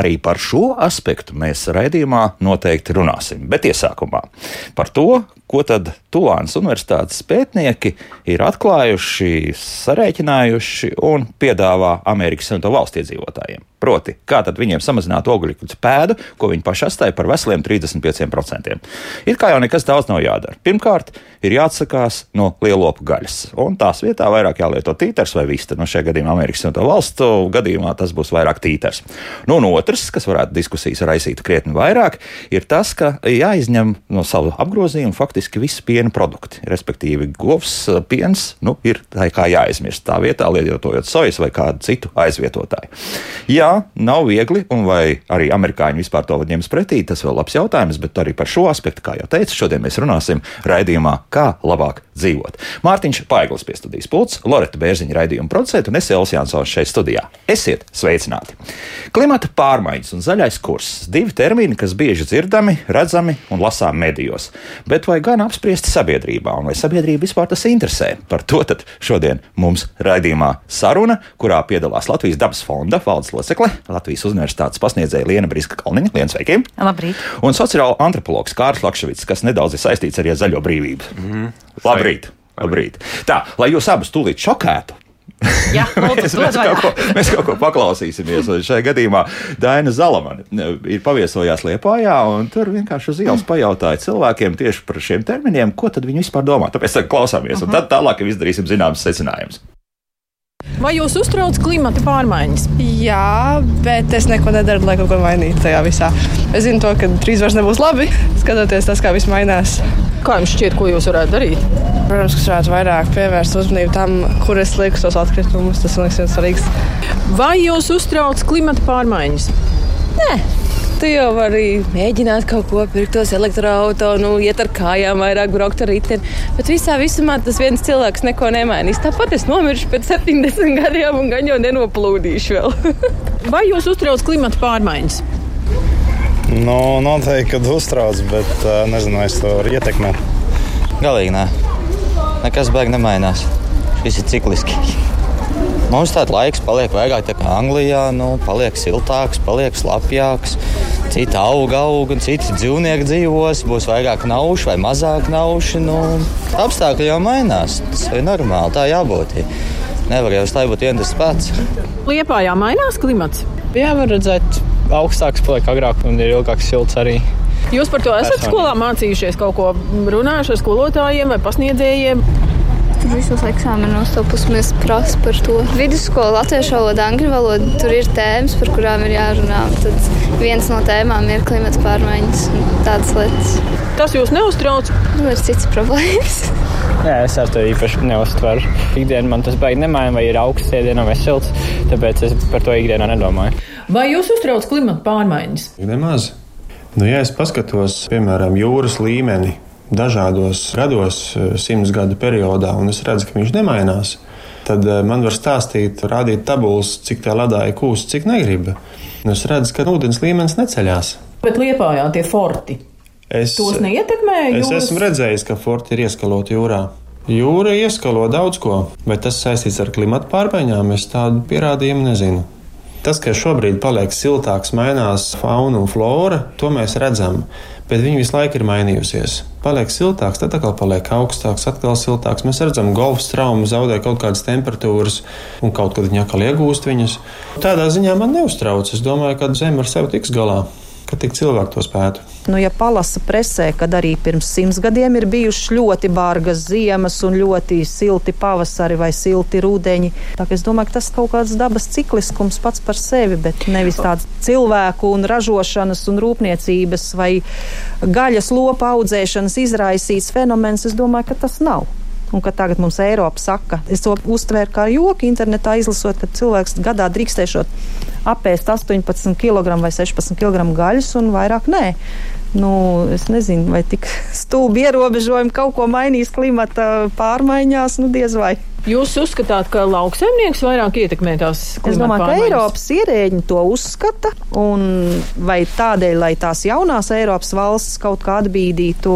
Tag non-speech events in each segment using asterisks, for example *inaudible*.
Arī par šo aspektu mēs raidījumā noteikti runāsim. Bet iesākumā par to, ko tad Tulānas universitātes pētnieki ir atklājuši, sarēķinājuši un piedāvā Amerikas Savienoto Valstu iedzīvotājiem. Proti, kā tad viņiem samazināt ogļu pēdu, ko viņi paši atstāja par veseliem 35%. It kā jau nekas daudz nav jādara. Pirmkārt, ir jāatsakās no lielopu gaļas, un tās vietā vairāk jālieto tītars vai vista. No šajā gadījumā Amerikas Savienoto Valstu gadījumā tas būs vairāk tītars. Nu, un otrs, kas varētu diskusijas raisīt krietni vairāk, ir tas, ka jāizņem no savu apgrozījumu faktiski visi piena produkti. Respektīvi, govs, piens nu, ir tā kā jāizmirst tā vietā, lietojot sojas vai kādu citu aizvietotāju. Jā, nav viegli, un vai arī amerikāņi vispār to ņems pretī, tas vēl labs jautājums, bet arī par šo aspektu, kā jau teicu, šodien mēs runāsim raidījumā, kā labāk dzīvot. Mārtiņš Paiglis pie studijas pults, Loreta Bērziņa raidījuma producenta un es Elsijas Jansons šeit studijā. Esiet sveicināti! Klimata pārmaiņas un zaļais kurs - divi termini, kas bieži dzirdami, redzami un lasām medijos. Bet vai gan apspriesti sabiedrībā, un vai sabiedrība vispār tas interesē? Par to tad šodien mums raidījumā saruna, kurā piedalās Latvijas dabas fonda valdes locekle, Latvijas Universitātes pasniedzēja Liena Briska Kalniņa. Liena, sveiki! Labrīt! Un sociāla antropologs Kārls Lakševits, kas nedaudz ir saistīts arī ar zaļo brīvību. Mm. Labrīt! Labrīt! Tā, lai jūs abus tūlīt šokētu, *laughs* Jā, mēs, mēs, kaut ko, mēs kaut ko paklausīsimies. Šajā gadījumā Daina Zalamane ir paviesojās Liepājā, un tur vienkārši uz ielas pajautāja cilvēkiem tieši par šiem terminiem, ko tad viņi vispār domā. Tāpēc tā, klausāmies, un tad tālāk izdarīsim zināmas secinājumus. Vai jūs uztrauc klimata pārmaiņas? Jā, bet es neko nedaru, lai kaut ko mainītu tajā visā. Es zinu, to, ka drīz vairs nebūs labi, skatoties tas, kā viss mainās. Kā jums šķiet, ko jūs varētu darīt? Protams, ka varētu vairāk pievērst uzmanību tam, kur es lieku tos atkritumus. Tas man liekas svarīgs. Vai jūs uztrauc klimata pārmaiņas? Nē, Tu jau vari mēģināt kaut ko pirkt, tos elektroautorātu, nu, iet ar kājām, vairāk braukt ar riteni. Bet visā visumā tas viens cilvēks neko nemainīs. Tāpat es nomiršu pēc 70 gadiem un gan jau nenoplūdīšu vēl. *laughs* Vai jūs uztrauc klimata pārmaiņas? Nu, noteikti, kad uztrauc, bet nezinu, vai es to varu ietekmēt. Galīgi nē. Nekas beigas nemainās. Viss ir cikliski. Mums tāds laiks paliek vairāk tā kā Anglijā, nu, paliek siltāks, paliek slapjāks. Citi aug, aug, un citi dzīvnieki dzīvos, būs vairāk naušu vai mazāk naušu. Nu, apstākļi jau mainās. Tas ir normāli, tā jābūt. Nevar jau tā būt viens tas pats. Liepājā mainās klimats. Jā, var redzēt, augstāks paliek agrāk un ir ilgāks silts arī. Jūs par to esat Personīgi. skolā mācījušies kaut ko runājuši ar skolotājiem vai pasniedzējiem? Visos eksāmenos to pusmēs prasa par to. Vidusskola, latviešu valoda, angļu valoda, tur ir tēmas, par kurām ir jārunā. Tad viens no tēmām ir klimata pārmaiņas un tādas lietas. Tas jūs neuztrauc? Nu, ir cits problēmas. *laughs* Nē, es ar to īpaši neuztveru. Ikdienā man tas beigas nemaina, vai ir augsts ēdienā vai silts, tāpēc es par to ikdienā nedomāju. Vai jūs uztrauc klimata pārmaiņas? Nemaz. Nu, ja es paskatos, piemēram, jūras līmeni, dažādos gados, eh, simts gadu periodā, un es redzu, ka viņš nemainās, tad eh, man var stāstīt, rādīt tabulas, cik tā ledā ir kūsts, cik negrib. Un es redzu, ka ūdens līmenis neceļās. Bet liepājā tie forti. Es, Tos neietekmē. Jūras... Es esmu redzējis, ka forti ir ieskaloti jūrā. Jūra ieskalo daudz ko, vai tas saistīts ar klimatu pārmaiņām, es tādu pierādījumu nezinu. Tas, ka šobrīd paliek siltāks, mainās fauna un flora, to mēs redzam bet viņa visu laiku ir mainījusies. Paliek siltāks, tad atkal paliek augstāks, atkal siltāks. Mēs redzam, ka golfa traumu zaudē kaut kādas temperatūras, un kaut kad viņa atkal iegūst viņas. Tādā ziņā man neuztrauc. Es domāju, ka Zeme ar sevi tiks galā ka tik cilvēki to spētu. Nu, ja palasa presē, kad arī pirms simts gadiem ir bijušas ļoti bargas ziemas un ļoti silti pavasari vai silti rudeņi, tad es domāju, ka tas kaut kāds dabas cikliskums pats par sevi, bet nevis tāds cilvēku un ražošanas un rūpniecības vai gaļas lopa audzēšanas izraisīts fenomens. Es domāju, ka tas nav un ka tagad mums Eiropa saka, es to uztvēru kā joku internetā izlasot, ka cilvēks gadā drīkstēšot apēst 18 kg vai 16 kg gaļas un vairāk nē. Nu, es nezinu, vai tik *laughs* stulbi ierobežojumi kaut ko mainīs klimata pārmaiņās, nu diez vai. Jūs uzskatāt, ka lauksaimnieks vairāk ietekmē tās Es domāju, ka Eiropas ierēģi to uzskata, un vai tādēļ, lai tās jaunās Eiropas valstis kaut kā atbīdītu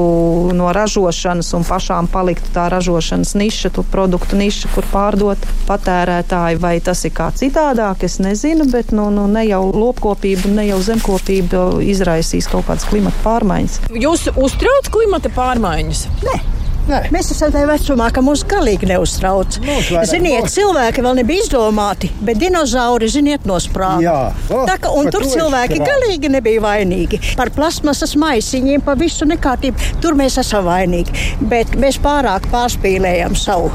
no ražošanas un pašām paliktu tā ražošanas niša, to produktu niša, kur pārdot patērētāji, vai tas ir kā citādāk, es nezinu, bet nu, nu, ne jau lopkopība, ne jau zemkopība izraisīs kaut kādas klimata pārmaiņas. Jūs uztrauc klimata pārmaiņas? Nē. Nē. Mēs esam tajā vecumā, ka mūs galīgi neuztrauc. Ziniet, cilvēki vēl nebija izdomāti, bet dinozauri, ziniet, nosprāga. Oh, Tā, ka, un tur cilvēki sprāga. galīgi nebija vainīgi. Par plasmasas maisiņiem, par visu nekārtību, tur mēs esam vainīgi. Bet mēs pārāk pārspīlējam savu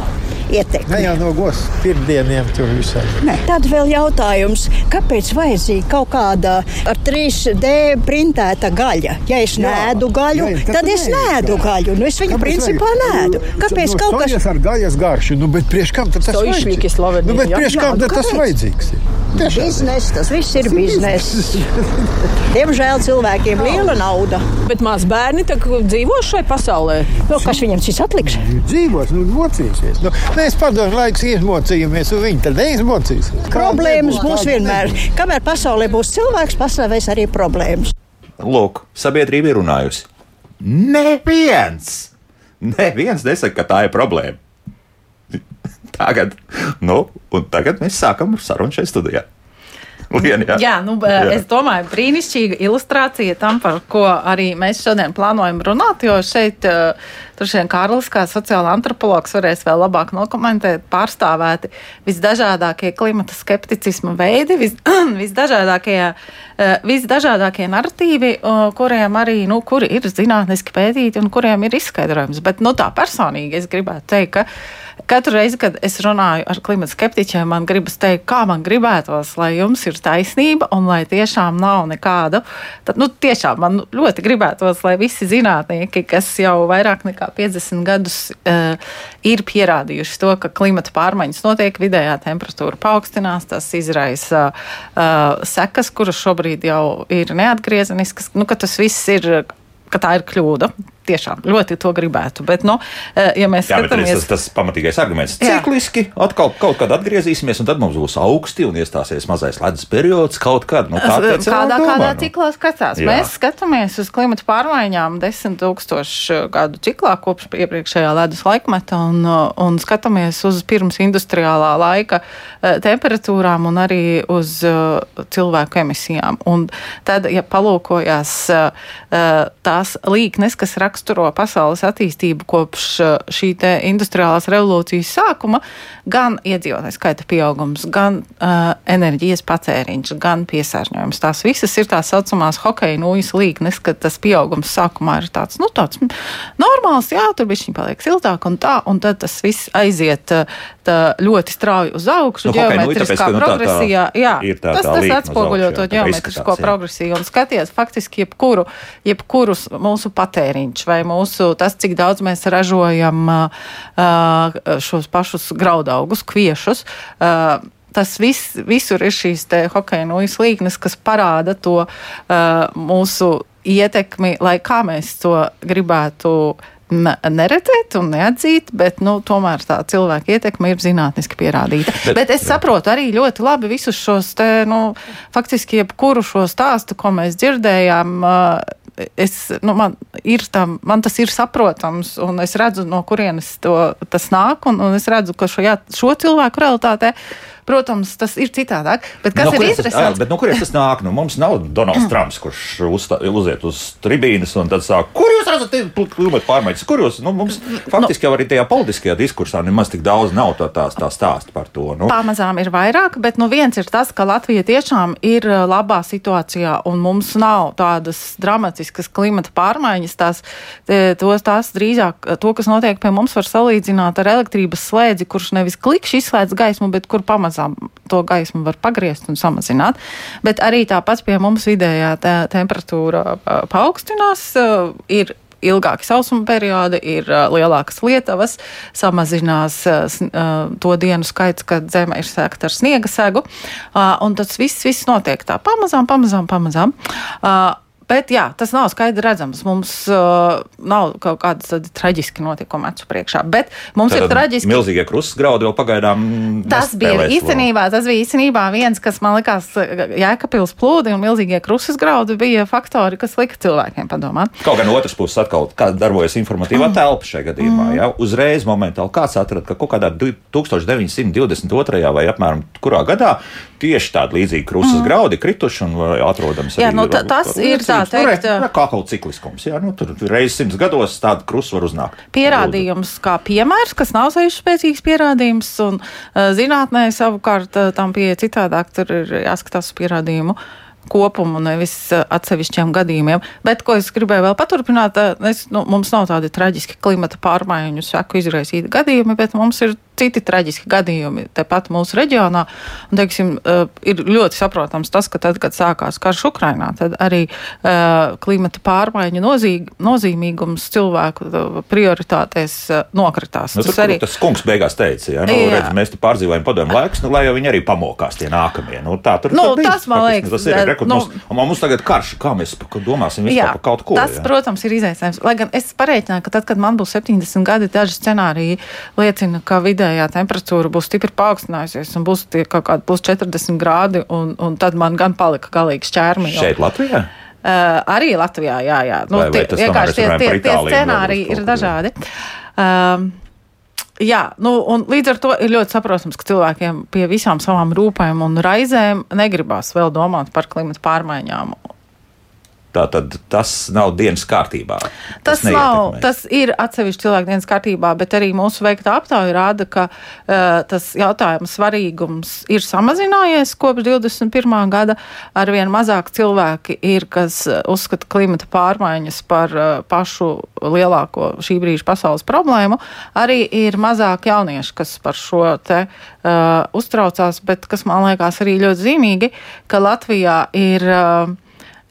ietekmi. Ne jau no gos pirmdieniem tur visā. Tad vēl jautājums, kāpēc vajadzīga kaut kāda ar 3D printēta gaļa? Ja es nēdu gaļu, jā, tad es nēdu gaļu. Nu, es viņu kāpēc principā nēdu. Kāpēc nu, kaut kas tāds ar gaļas garšu? Nu, bet priekš kam tas vajadzīgs? Nu, bet priekš kam nu, tas vajadzīgs? Biznes, tas viss ir bizness. Diemžēl cilvēkiem liela nauda. Bet maz bērni dzīvo šai pasaulē. Nu, kas viņam cits atliks? Dzīvos, nu, mocīsies. Nu, mēs padomu laikus izmocījāmies, un viņi tad neizmocīsies. Problēmas būs vienmēr. Kamēr pasaulē būs cilvēks, pastāvēs arī problēmas. Lūk, sabiedrība ir runājusi. Neviens! Neviens nesaka, ka tā ir problēma. *laughs* tagad, nu, tagad mēs sākam sarunu šeit studijā. Lien, jā. jā, nu, jā, es domāju, brīnišķīga ilustrācija tam, par ko arī mēs šodien plānojam runāt, jo šeit droši vien Kārlis, kā sociāla antropologs, varēs vēl labāk nokomentēt pārstāvēti visdažādākie klimata skepticisma veidi, vis, *clears throat* visdažādākie, visdažādākie narratīvi, kuriem arī, nu, kuri ir zinātniski pētīti un kuriem ir izskaidrojums. Bet, nu, tā personīgi es gribētu teikt, ka Katru reizi, kad es runāju ar klimata skeptiķiem, man gribas teikt, kā man gribētos, lai jums ir taisnība un lai tiešām nav nekādu. Tad, nu, tiešām man ļoti gribētos, lai visi zinātnieki, kas jau vairāk nekā 50 gadus uh, ir pierādījuši to, ka klimata pārmaiņas notiek, vidējā temperatūra paaugstinās, tas izraisa uh, sekas, kuras šobrīd jau ir neatgriezeniskas, nu, ka tas viss ir ka tā ir kļūda tiešām ļoti to gribētu. Bet, nu, eh, ja mēs jā, skatāmies, tas, tas pamatīgais arguments - cikliski, atkal kaut kad atgriezīsimies, un tad mums būs augsti un iestāsies mazais ledus periods kaut kad. Nu, tā kādā, kādā nu. ciklā skatās? Jā. Mēs skatāmies uz klimatu pārmaiņām desmit tūkstošu gadu ciklā kopš iepriekšējā ledus laikmeta un, un skatāmies uz pirms industriālā laika eh, temperatūrām un arī uz uh, cilvēku emisijām. Un tad, ja palūkojās tās līknes, kas raksta raksturo pasaules attīstību kopš uh, šī industriālās revolūcijas sākuma, gan iedzīvotāju skaita pieaugums, gan uh, enerģijas patēriņš, gan piesārņojums. Tās visas ir tās saucamās hokeja nūjas līknes, kad tas pieaugums sākumā ir tāds, nu, tāds normāls, jā, tur bija viņa paliek siltāk un tā, un tad tas viss aiziet uh, ļoti strauji uz augšu, nu, ģeometriskā nu, progresijā. Tā, tā jā, tā, tas, tas atspoguļo to ģeometrisko progresiju un skaties faktiski jebkuru, jebkurus mūsu patēriņš vai mūsu tas, cik daudz mēs ražojam šos pašus graudaugus, kviešus tas viss, visur ir šīs hokeja nūjas līknes, kas parāda to uh, mūsu ietekmi, lai kā mēs to gribētu neredzēt un neatzīt, bet nu, tomēr tā cilvēka ietekme ir zinātniski pierādīta. Bet, bet es saprotu arī ļoti labi visus šos, te, nu, faktiski jebkuru šo stāstu, ko mēs dzirdējām. Es, nu, man, ir tam, man tas ir saprotams, un es redzu, no kurienes to, tas nāk, un, un es redzu, ka šo, jā, šo cilvēku realitātē Protams, tas ir citādāk. Bet kas no ir interesants? Bet no kurienes tas nāk? Nu, mums nav Donalds Trumps, kurš uzstā, uziet uz tribīnes un tad sāk, kur jūs redzat klimata pārmaiņas? Kur jūs? Nu, mums faktiski jau arī tajā politiskajā diskursā nemaz tik daudz nav tā, tā, tā stāsta par to. Nu. Pamazām ir vairāk, bet nu, viens ir tas, ka Latvija tiešām ir labā situācijā un mums nav tādas dramatiskas klimata pārmaiņas. Tās, tos, tās drīzāk to, kas notiek pie mums, var salīdzināt ar elektrības slēdzi, kurš nevis klikšķi izslēdz gaismu, bet kur pamazām pamazām to gaismu var pagriezt un samazināt. Bet arī tāpat pie mums vidējā te temperatūra paaugstinās. Ir ilgāki sausuma periodi, ir lielākas lietavas, samazinās to dienu skaits, kad zeme ir sēkta ar sniega segu. Un tas viss, viss notiek tā pamazām, pamazām, pamazām. Bet jā, tas nav skaidri redzams. Mums uh, nav kaut kādas traģiski notikumi acu priekšā. Bet mums Tad ir traģiski. Milzīgie krustgraudi vēl pagaidām. Tas bija īstenībā, tas bija īstenībā viens, kas man likās Jēkabils plūdi un milzīgie krustgraudi bija faktori, kas lika cilvēkiem padomāt. Kaut gan otrs puses atkal, kā darbojas informatīvā mm. telpa šajā gadījumā. Mm. Ja? Uzreiz momentāli kāds atrada, ka kaut kādā 1922. vai apmēram kurā gadā tieši tādi līdzīgi krustas mm. graudi krituši un atrodams. Jā, nu, tas ir tā teikt. Nu, kā kaut cikliskums, jā, nu, tur reizes simts gados tāda krusta var uznākt. Pierādījums kā piemērs, kas nav sevišķi spēcīgs pierādījums, un zinātnē savukārt tam pieeja citādāk, tur ir jāskatās uz pierādījumu. Kopumu, nevis atsevišķiem gadījumiem. Bet, ko es gribēju vēl paturpināt, es, nu, mums nav tādi traģiski klimata pārmaiņu seku izraisīti gadījumi, bet mums ir citi traģiski gadījumi tepat mūsu reģionā. Un, teiksim, uh, ir ļoti saprotams tas, ka tad, kad sākās karš Ukrainā, tad arī uh, klimata pārmaiņu nozīg, nozīmīgums cilvēku prioritātēs uh, nokritās. Nu, tas, tur, arī... tas kungs beigās teica, ja, nu, jā. redz, mēs te pārdzīvojam padomu laikus, nu, lai jau viņi arī pamokās tie nākamie. Nu, tā, tur, nu, tas, man liekas, tas ir rekord, nu, mums, mums tagad karš, kā mēs domāsim jā, par kaut ko. Tas, jā. protams, ir izaicinājums. Lai gan es pareiķināju, ka tad, kad man būs 70 gadi, daži scenāriji liecina, ka vidējā temperatūra būs stipri paaugstinājusies un būs tie kaut kādi plus 40 grādi, un, un tad man gan palika galīgi šķērmi. Šeit Latvijā? Uh, arī Latvijā, jā, jā. Nu, vai, vai tie, vienkārši tie, tie, tie scenāriji ir dažādi. Um, Jā, nu, un līdz ar to ir ļoti saprotams, ka cilvēkiem pie visām savām rūpēm un raizēm negribās vēl domāt par klimatu pārmaiņām Tātad tas nav dienas kārtībā. Tas, tas, nav, tas ir atsevišķi cilvēku dienas kārtībā, bet arī mūsu veiktā aptauja rāda, ka uh, tas jautājuma svarīgums ir samazinājies kopš 21. gada. Arvien mazāk cilvēki ir, kas uzskata klimata pārmaiņas par uh, pašu lielāko šī brīža pasaules problēmu. Arī ir mazāk jaunieši, kas par šo te uh, uztraucās, bet kas man liekas arī ļoti zīmīgi, ka Latvijā ir. Uh,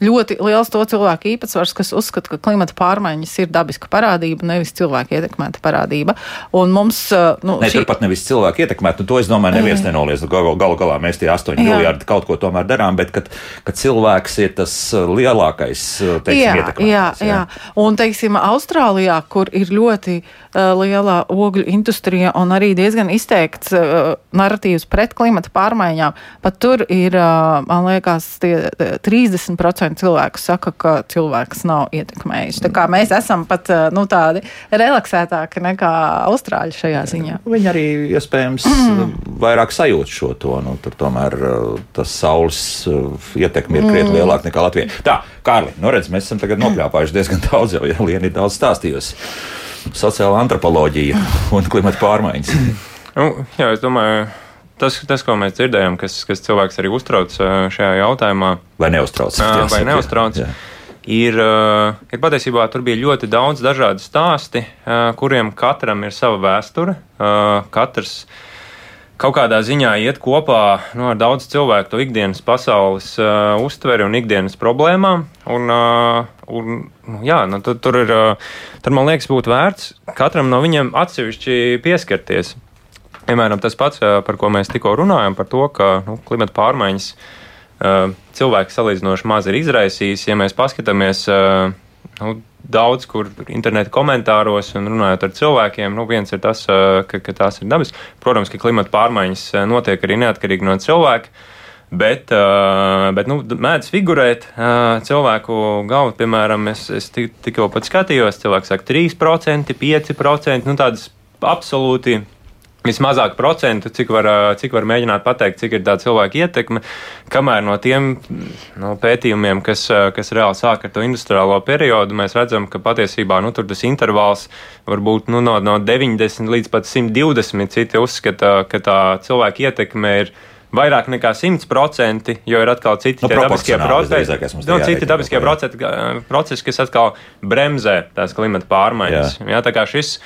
ļoti liels to cilvēku īpatsvars, kas uzskata, ka klimata pārmaiņas ir dabiska parādība, nevis cilvēka ietekmēta parādība. Un mums, nu, ne, šī... turpat nevis cilvēka ietekmēta, nu, to es domāju, neviens nenoliedz. Galu, galu galā mēs tie 8 miljardi kaut ko tomēr darām, bet kad, kad cilvēks ir tas lielākais, teiksim, jā. Jā, jā. jā, un, teiksim, Austrālijā, kur ir ļoti uh, liela ogļu industrija un arī diezgan izteikts uh, narratīvs pret klimata pārmaiņām, pat tur ir, uh, man liekas, tie 30% 80% cilvēku saka, ka cilvēks nav ietekmējis. Tā kā mēs esam pat nu, tādi relaksētāki nekā austrāļi šajā ziņā. Viņi arī iespējams mm. *clears throat* vairāk sajūt šo to. Nu, tur tomēr tas saules ietekme ir krietni mm. lielāka nekā Latvijā. Tā, Kārli, nu redz, mēs esam tagad nokļāpājuši diezgan *laughs* daudz, jau ja Liena ir daudz stāstījusi. Sociāla antropoloģija un klimata pārmaiņas. Nu, jā, es domāju, tas, tas, ko mēs dzirdējām, kas, kas cilvēks arī uztrauc šajā jautājumā. Vai neuztrauc? Vai neuztrauc? Jā. Ir, ir patiesībā tur bija ļoti daudz dažādu stāstu, kuriem katram ir sava vēsture. Katrs kaut kādā ziņā iet kopā nu, ar daudz cilvēku to ikdienas pasaules uh, uztveri un ikdienas problēmām. Un, uh, un, nu, jā, nu, tur, tur ir, uh, tur man liekas, būtu vērts katram no viņiem atsevišķi pieskarties. Piemēram, tas pats, par ko mēs tikko runājam, par to, ka nu, klimata pārmaiņas cilvēki salīdzinoši maz ir izraisījis. Ja mēs paskatāmies nu, daudz kur interneta komentāros un runājot ar cilvēkiem, nu, viens ir tas, ka, ka tās ir dabas. Protams, ka klimata pārmaiņas notiek arī neatkarīgi no cilvēka. Bet, bet nu, mēdz figurēt cilvēku galvu, piemēram, es, es tikko pat skatījos, cilvēks saka 3%, 5%, nu tādas absolūti vismazāk procentu, cik var, cik var mēģināt pateikt, cik ir tā cilvēka ietekme, kamēr no tiem no pētījumiem, kas, kas reāli sāk ar to industriālo periodu, mēs redzam, ka patiesībā nu, tas intervāls var būt nu, no, no 90 līdz pat 120. Citi uzskata, ka tā cilvēka ietekme ir vairāk nekā 100%, jo ir atkal citi nu, dabiskie procesi, nu, citi dabiskie procesi, procesi, kas atkal bremzē tās klimata pārmaiņas. Jā. Jā, tā kā šis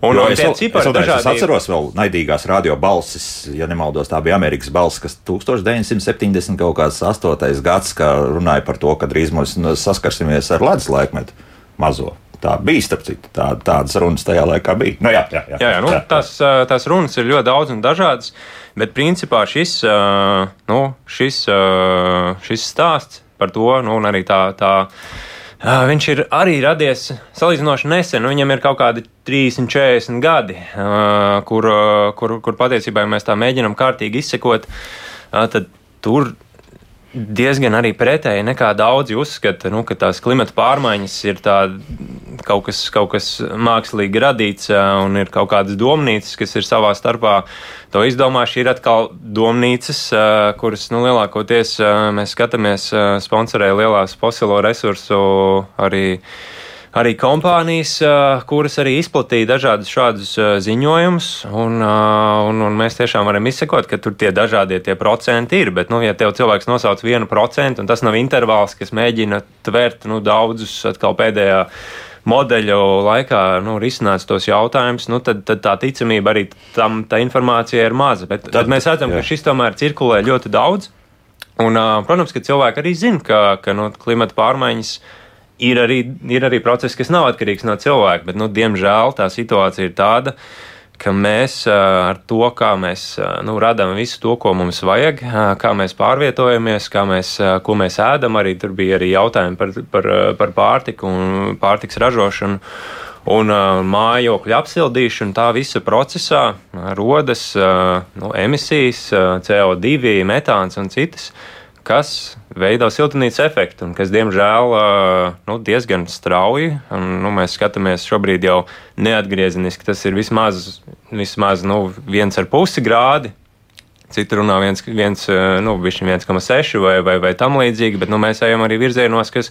Un, un es, cipari, es, dažādi... es atceros vēl naidīgās radio balsis, ja nemaldos, tā bija Amerikas balss, kas 1970 kaut kāds 8. gads, kā runāja par to, ka drīz mēs saskarsimies ar ledus laikmetu mazo. Tā bija, starp citu, tā, tādas runas tajā laikā bija. Nu, jā, jā, jā, jā, jā, nu, jā, tās, tās runas ir ļoti daudz un dažādas, bet principā šis, nu, šis, šis stāsts par to, nu, un arī tā. tā viņš ir arī radies salīdzinoši nesen, nu, viņam ir kaut kādi 30, 40 gadi, kur, kur, kur patiesībā, mēs tā mēģinām kārtīgi izsekot, tad tur diezgan arī pretēji nekā daudzi uzskata, nu, ka tās klimata pārmaiņas ir tā, kaut, kas, kaut kas mākslīgi radīts un ir kaut kādas domnīcas, kas ir savā starpā to izdomājuši. Ir atkal domnīcas, kuras nu, lielākoties mēs skatāmies sponsorē lielās fosilo resursu arī arī kompānijas, kuras arī izplatīja dažādus šādus ziņojumus, un, un, un mēs tiešām varam izsekot, ka tur tie dažādie tie procenti ir. Bet, nu, ja tev cilvēks nosauc vienu procentu, un tas nav intervāls, kas mēģina tvērt nu, daudzus atkal pēdējā modeļu laikā nu, risināt tos jautājumus, nu, tad, tad tā ticamība arī tam tā informācija ir maza. Bet, tad, bet mēs redzam, jā. ka šis tomēr cirkulē ļoti daudz. Un, protams, ka cilvēki arī zina, ka, ka nu, klimata pārmaiņas ir ir arī, ir arī process, kas nav atkarīgs no cilvēka, bet, nu, diemžēl, tā situācija ir tāda, ka mēs ar to, kā mēs nu, radām visu to, ko mums vajag, kā mēs pārvietojamies, kā mēs, ko mēs ēdam, arī tur bija arī jautājumi par, par, par pārtiku un pārtiks ražošanu. Un uh, mājokļu apsildīšana, tā visa procesā rodas uh, nu, emisijas, uh, CO2, metāns un citas. Uh, kas veido siltumnīcas efektu un kas, diemžēl, nu, diezgan strauji, un nu, mēs skatāmies šobrīd jau neatgriezeniski, tas ir vismaz, vismaz nu, viens ar pusi grādi. Citi runā viens, viens, nu, 1,6 vai, vai, vai tam līdzīgi, bet nu, mēs ejam arī virzienos, kas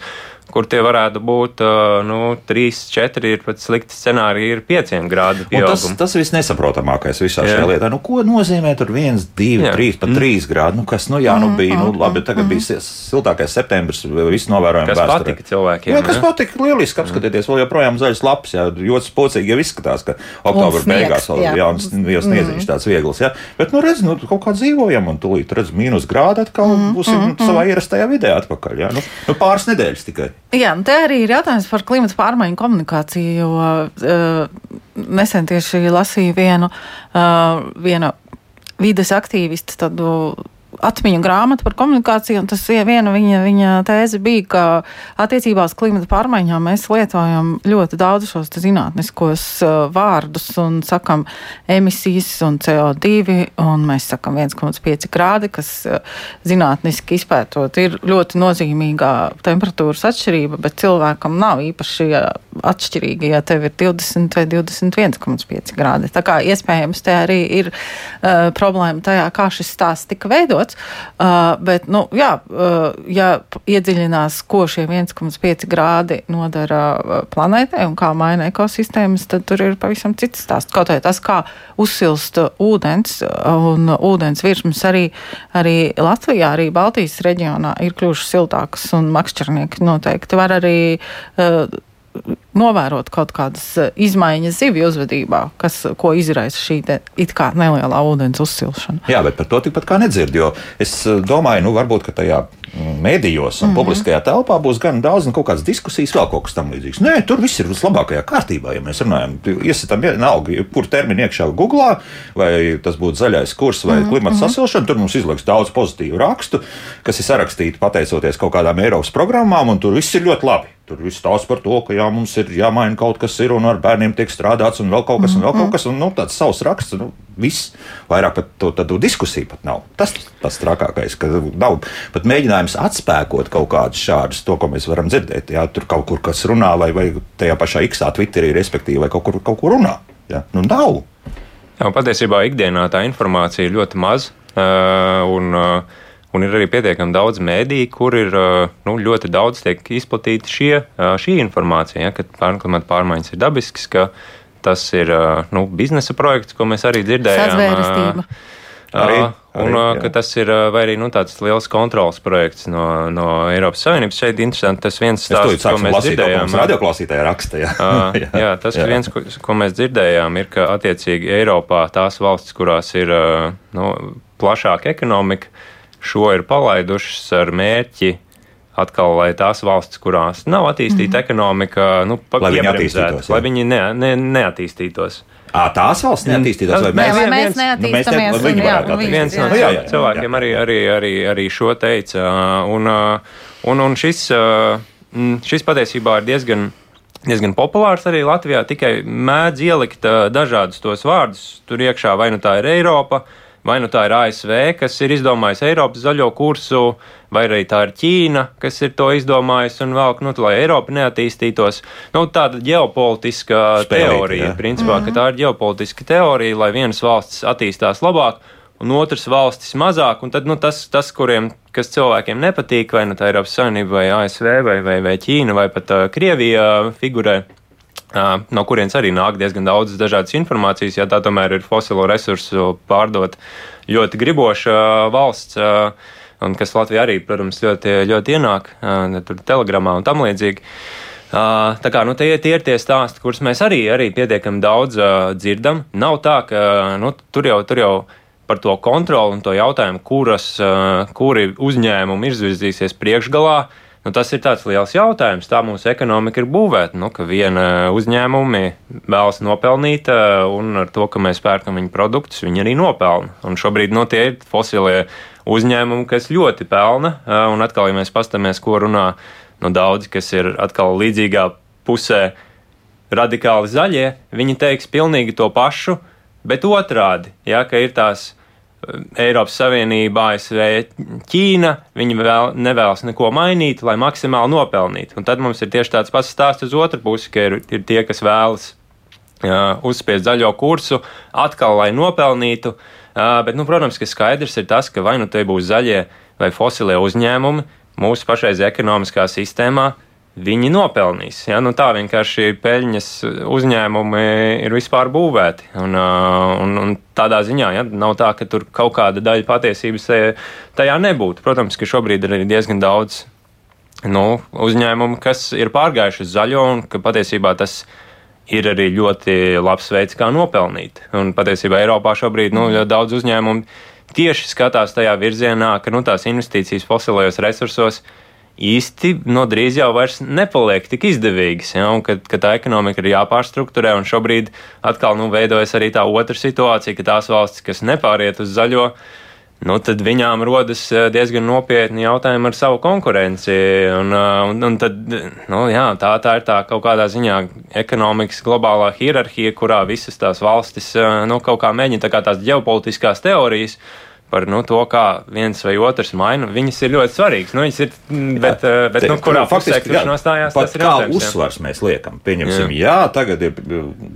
kur tie varētu būt nu, 3, 4, ir pat slikti scenāriji, ir 5 grādu pieaugums. Tas, tas viss nesaprotamākais visā jā. šajā lietā. Nu, ko nozīmē tur 1, 2, 3, pat 3 mm. grādi? Nu, kas, nu jā, nu bija, nu labi, tagad bija siltākais septembris, viss novērojami kas vēsturē. patika cilvēkiem. Jā, kas jā? patika, lieliski apskatieties, vēl joprojām zaļas lapas, jā, ļoti spocīgi jau izskatās, ka oktobra beigās vēl jā, un jau sniedziņš mm. tāds viegls, jā. Bet, nu redz, nu, kaut kā dzīvojam un tūlīt redz mīnus grādu atkal mm, būsim mm, savā ierastajā vidē atpakaļ, jā. Nu, nu pāris nedēļas tikai. Jā, nu te arī ir jautājums par klimatu pārmaiņu komunikāciju, jo uh, nesen tieši lasīju vienu, uh, vienu vides aktīvistu tādu atmiņu grāmatu par komunikāciju, un tas viena viņa, viņa tēze bija, ka attiecībā uz klimata pārmaiņām mēs lietojam ļoti daudz šos zinātniskos uh, vārdus un sakam emisijas un CO2, un mēs sakam 1,5 grādi, kas uh, zinātniski izpētot ir ļoti nozīmīgā temperatūras atšķirība, bet cilvēkam nav īpaši atšķirīgi, ja tev ir 20 vai 21,5 grādi. Tā kā iespējams te arī ir uh, problēma tajā, kā šis stāsts tika veidots pamatots. Uh, bet, nu, jā, uh, ja iedziļinās, ko šie 1,5 grādi nodara uh, planētai un kā maina ekosistēmas, tad tur ir pavisam cits stāsts. Kaut arī tas, kā uzsilst ūdens un ūdens virsmas arī, arī Latvijā, arī Baltijas reģionā ir kļuvušas siltākas un makšķernieki noteikti var arī uh, novērot kaut kādas eh, izmaiņas zivju uzvedībā, kas, ko izraisa šī te, it kā nelielā ūdens uzsilšana. Jā, bet par to tikpat kā nedzird, jo es eh, domāju, nu varbūt, ka tajā mm, mēdījos un mm -hmm. publiskajā telpā būs gan daudz un kaut kādas diskusijas, vēl kaut kas tam līdzīgs. Nē, tur viss ir vislabākajā kārtībā, ja mēs runājam. Iesitām vienalga, kur termini iekšā Google, vai tas būtu zaļais kurs vai mm -hmm. klimata sasilšana, tur mums izliks daudz pozitīvu rakstu, kas ir sarakstīti pateicoties kaut kādām Eiropas programmām, un tur viss ir ļoti labi. Tur viss stāsta par to, ka jā, mums ir jāmaina kaut kas, ir, un ar bērniem tiek strādāts, un vēl kaut kas, un vēl kaut kas, un nu, tāds savs raksts. Nu, viss. Vairāk par to tādu diskusiju pat nav. Tas pats trakākais, ka nav pat mēģinājums atspēkot kaut kādus šādus, to, ko mēs varam dzirdēt. Jā, tur kaut kur kas runā, vai, vai tajā pašā X, Twitterī, respektīvi, vai kaut kur, kaut kur runā. Jā, nu nav. Jā, patiesībā ikdienā tā informācija ir ļoti maza. Uh, un, uh, Un ir arī pietiekami daudz mēdīju, kur ir nu, ļoti daudz tiek izplatīta šie, šī informācija, ja, ka klimata pārmaiņas ir dabiskas, ka tas ir nu, biznesa projekts, ko mēs arī dzirdējām. Arī, un arī, ka tas ir arī nu, tāds liels kontrols projekts no, no Eiropas Savienības. Šeit ir interesanti tas viens stāsts, ko mēs dzirdējām. Radioklausītāja raksta, jā. *laughs* jā, jā, tas jā. viens, ko, ko mēs dzirdējām, ir, ka attiecīgi Eiropā tās valstis, kurās ir nu, plašāka ekonomika, šo ir palaidušas ar mērķi atkal, lai tās valstis, kurās nav attīstīta mm -hmm. ekonomika, nu, lai viņi attīstītos, lai viņi ne, ne, neattīstītos. À, tās valsts neattīstītos, vai mēs, vai mēs neattīstāmies? Nu, mēs ne, viens no jā, jā, jā, cilvēkiem jā. Arī, arī, arī, arī šo teica. Un, Un, un šis, šis patiesībā ir diezgan diezgan populārs arī Latvijā. Tikai mēdz ielikt uh, dažādus tos vārdus tur iekšā, vai nu tā ir Eiropa, vai nu tā ir ASV, kas ir izdomājis Eiropas zaļo kursu, vai arī tā ir Ķīna, kas ir to izdomājis un vēl, nu, lai Eiropa neattīstītos. Nu, tāda ģeopolitiska Spēlīt, teorija, jā. principā, mm -hmm. ka tā ir ģeopolitiska teorija, lai vienas valsts attīstās labāk un otras valstis mazāk. Tad nu, tas, tas, kuriem kas cilvēkiem nepatīk, vai nu tā ir Eiropas Savienība, vai ASV, vai, vai, vai Ķīna, vai pat uh, Krievija figurē. Uh, no kurienes arī nāk diezgan daudz dažādas informācijas, ja tā tomēr ir fosilo resursu pārdot ļoti griboša uh, valsts, uh, un kas Latvijā arī, protams, ļoti, ļoti ienāk, uh, tur telegramā un tam līdzīgi. Uh, tā kā nu, tie, tie ir tie stāsti, kurus mēs arī, arī pietiekami daudz uh, dzirdam. Nav tā, ka nu, tur jau tur jau par to kontroli un to jautājumu, kuras, kuri uzņēmumi izvirzīsies priekšgalā. Nu, tas ir tāds liels jautājums. Tā mūsu ekonomika ir būvēta. Nu, viena uzņēmuma vēlas nopelnīt, eh, un ar to, ka mēs pērkam viņu produktus, viņi arī nopelna. Un šobrīd nu, tie ir fosilie uzņēmumi, kas ļoti pelna. Eh, un atkal, ja mēs paskatāmies, ko runā nu, daudzi, kas ir atkal līdzīgā pusē, radikāli zaļie, viņi teiks pilnīgi to pašu Bet otrādi, ja, ka ir tās Eiropas Savienība, ASV, Ķīna, viņi vēl nevēlas neko mainīt, lai maksimāli nopelnītu. Un tad mums ir tieši tāds pats stāsts uz otru pusi, ka ir, ir tie, kas vēlas uh, uzspiest zaļo kursu, atkal lai nopelnītu. Uh, bet, nu, protams, ka skaidrs ir tas, ka vai nu te būs zaļie vai fosilie uzņēmumi mūsu pašreizējā ekonomiskā sistēmā, viņi nopelnīs. Ja? Nu, tā vienkārši peļņas uzņēmumi ir vispār būvēti. Un, un, un tādā ziņā ja? nav tā, ka tur kaut kāda daļa patiesības tajā nebūtu. Protams, ka šobrīd ir diezgan daudz nu, uzņēmumu, kas ir pārgājuši uz zaļo un ka patiesībā tas ir arī ļoti labs veids, kā nopelnīt. Un patiesībā Eiropā šobrīd nu, ļoti daudz uzņēmumu tieši skatās tajā virzienā, ka nu, tās investīcijas fosilajos resursos ir īsti no drīz jau vairs nepaliek tik izdevīgas. Ja, un kad, kad tā ekonomika ir jāpārstruktūrē, un šobrīd atkal nu, veidojas arī tā otra situācija, ka tās valstis, kas nepāriet uz zaļo, nu, tad viņām rodas eh, diezgan nopietni jautājumi ar savu konkurenci. Un, eh, un, un tad, nu, jā, tā, tā ir tā kaut kādā ziņā ekonomikas globālā hierarhija, kurā visas tās valstis eh, nu, kaut kā mēģina tā kā tās ģeopolitiskās teorijas par nu, to, kā viens vai otrs maina. Viņas ir ļoti svarīgas. Nu, ir, bet, jā, eh, bet te, nu, kurā pusē kurš nostājās, tas ir kā uzsvars jā. mēs liekam. Pieņemsim, jā, jā tagad ir,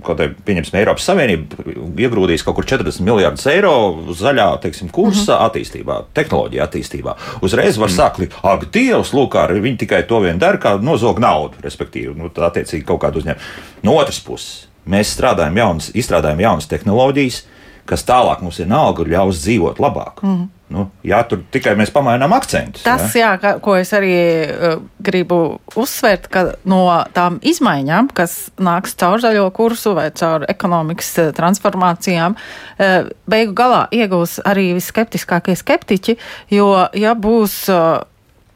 kaut kā, pieņemsim, Eiropas Savienība iegrūdīs kaut kur 40 miljardus eiro zaļā, teiksim, kursa mm -hmm. attīstībā, tehnoloģija attīstībā. Uzreiz var mm -hmm. sākt, ak, Dievs, lūk, ar viņi tikai to vien dara, kā nozog naudu, respektīvi, nu, attiecīgi kaut kādu uzņēmumu. No otras puses, mēs strādājam jaunas, izstrādājam jaunas tehnoloģijas, kas tālāk mums ir nalga, ļaus dzīvot labāk. Mm. Nu, jā, tur tikai mēs pamainām akcentus. Tas, jā, ka, ko es arī uh, gribu uzsvērt, ka no tām izmaiņām, kas nāks caur zaļo kursu vai caur ekonomikas uh, transformācijām, uh, beigu galā iegūs arī visskeptiskākie skeptiķi, jo, ja būs uh,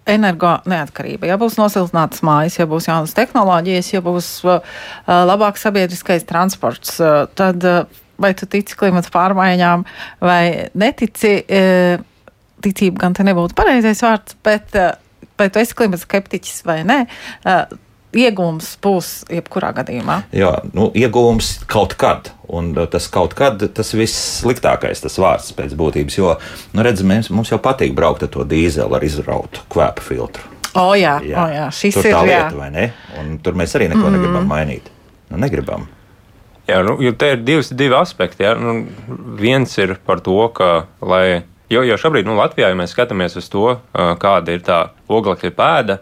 energo neatkarība, ja būs nosiltinātas mājas, ja būs jaunas tehnoloģijas, ja būs uh, labāks sabiedriskais transports, uh, tad uh, vai tu tici klimata pārmaiņām vai netici. E, ticība gan te nebūtu pareizais vārds, bet vai tu esi klimata skeptiķis vai nē, e, iegūms būs jebkurā gadījumā. Jā, nu, iegūms kaut kad. Un tas kaut kad tas viss sliktākais, tas vārds pēc būtības. Jo, nu, redz, mēs, mums jau patīk braukt ar to dīzeli ar izrautu kvēpu filtru. O, jā, jā. O, jā. šis tur ir tā lieta, jā. vai ne? Un tur mēs arī neko mm. negribam mainīt. Nu, negribam. Jā, nu, te ir divas, divi aspekti. Jā. Nu, viens ir par to, ka, lai, jo, jo šobrīd nu, Latvijā, ja mēs skatāmies uz to, kāda ir tā oglekļa pēda,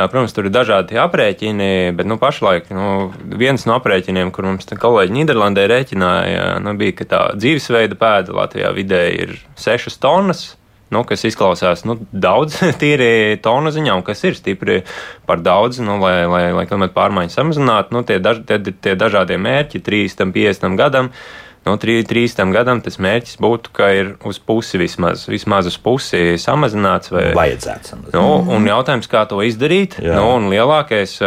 protams, tur ir dažādi aprēķini, bet nu, pašlaik nu, viens no aprēķiniem, kur mums kolēģi Nīderlandē rēķināja, nu, bija, ka tā dzīvesveida pēda Latvijā vidēji ir 6 tonnas nu, kas izklausās nu, daudz *laughs* tīri tonu ziņā, un kas ir stipri par daudz, nu, lai, lai, lai klimata pārmaiņas samazinātu. Nu, tie, daž, tie, tie dažādie mērķi 30, 50 gadam. No 30 gadam tas mērķis būtu, ka ir uz pusi vismaz, vismaz uz pusi samazināts. Vai, Vajadzētu samazināt. Nu, un jautājums, kā to izdarīt? Jā. Nu, un lielākais,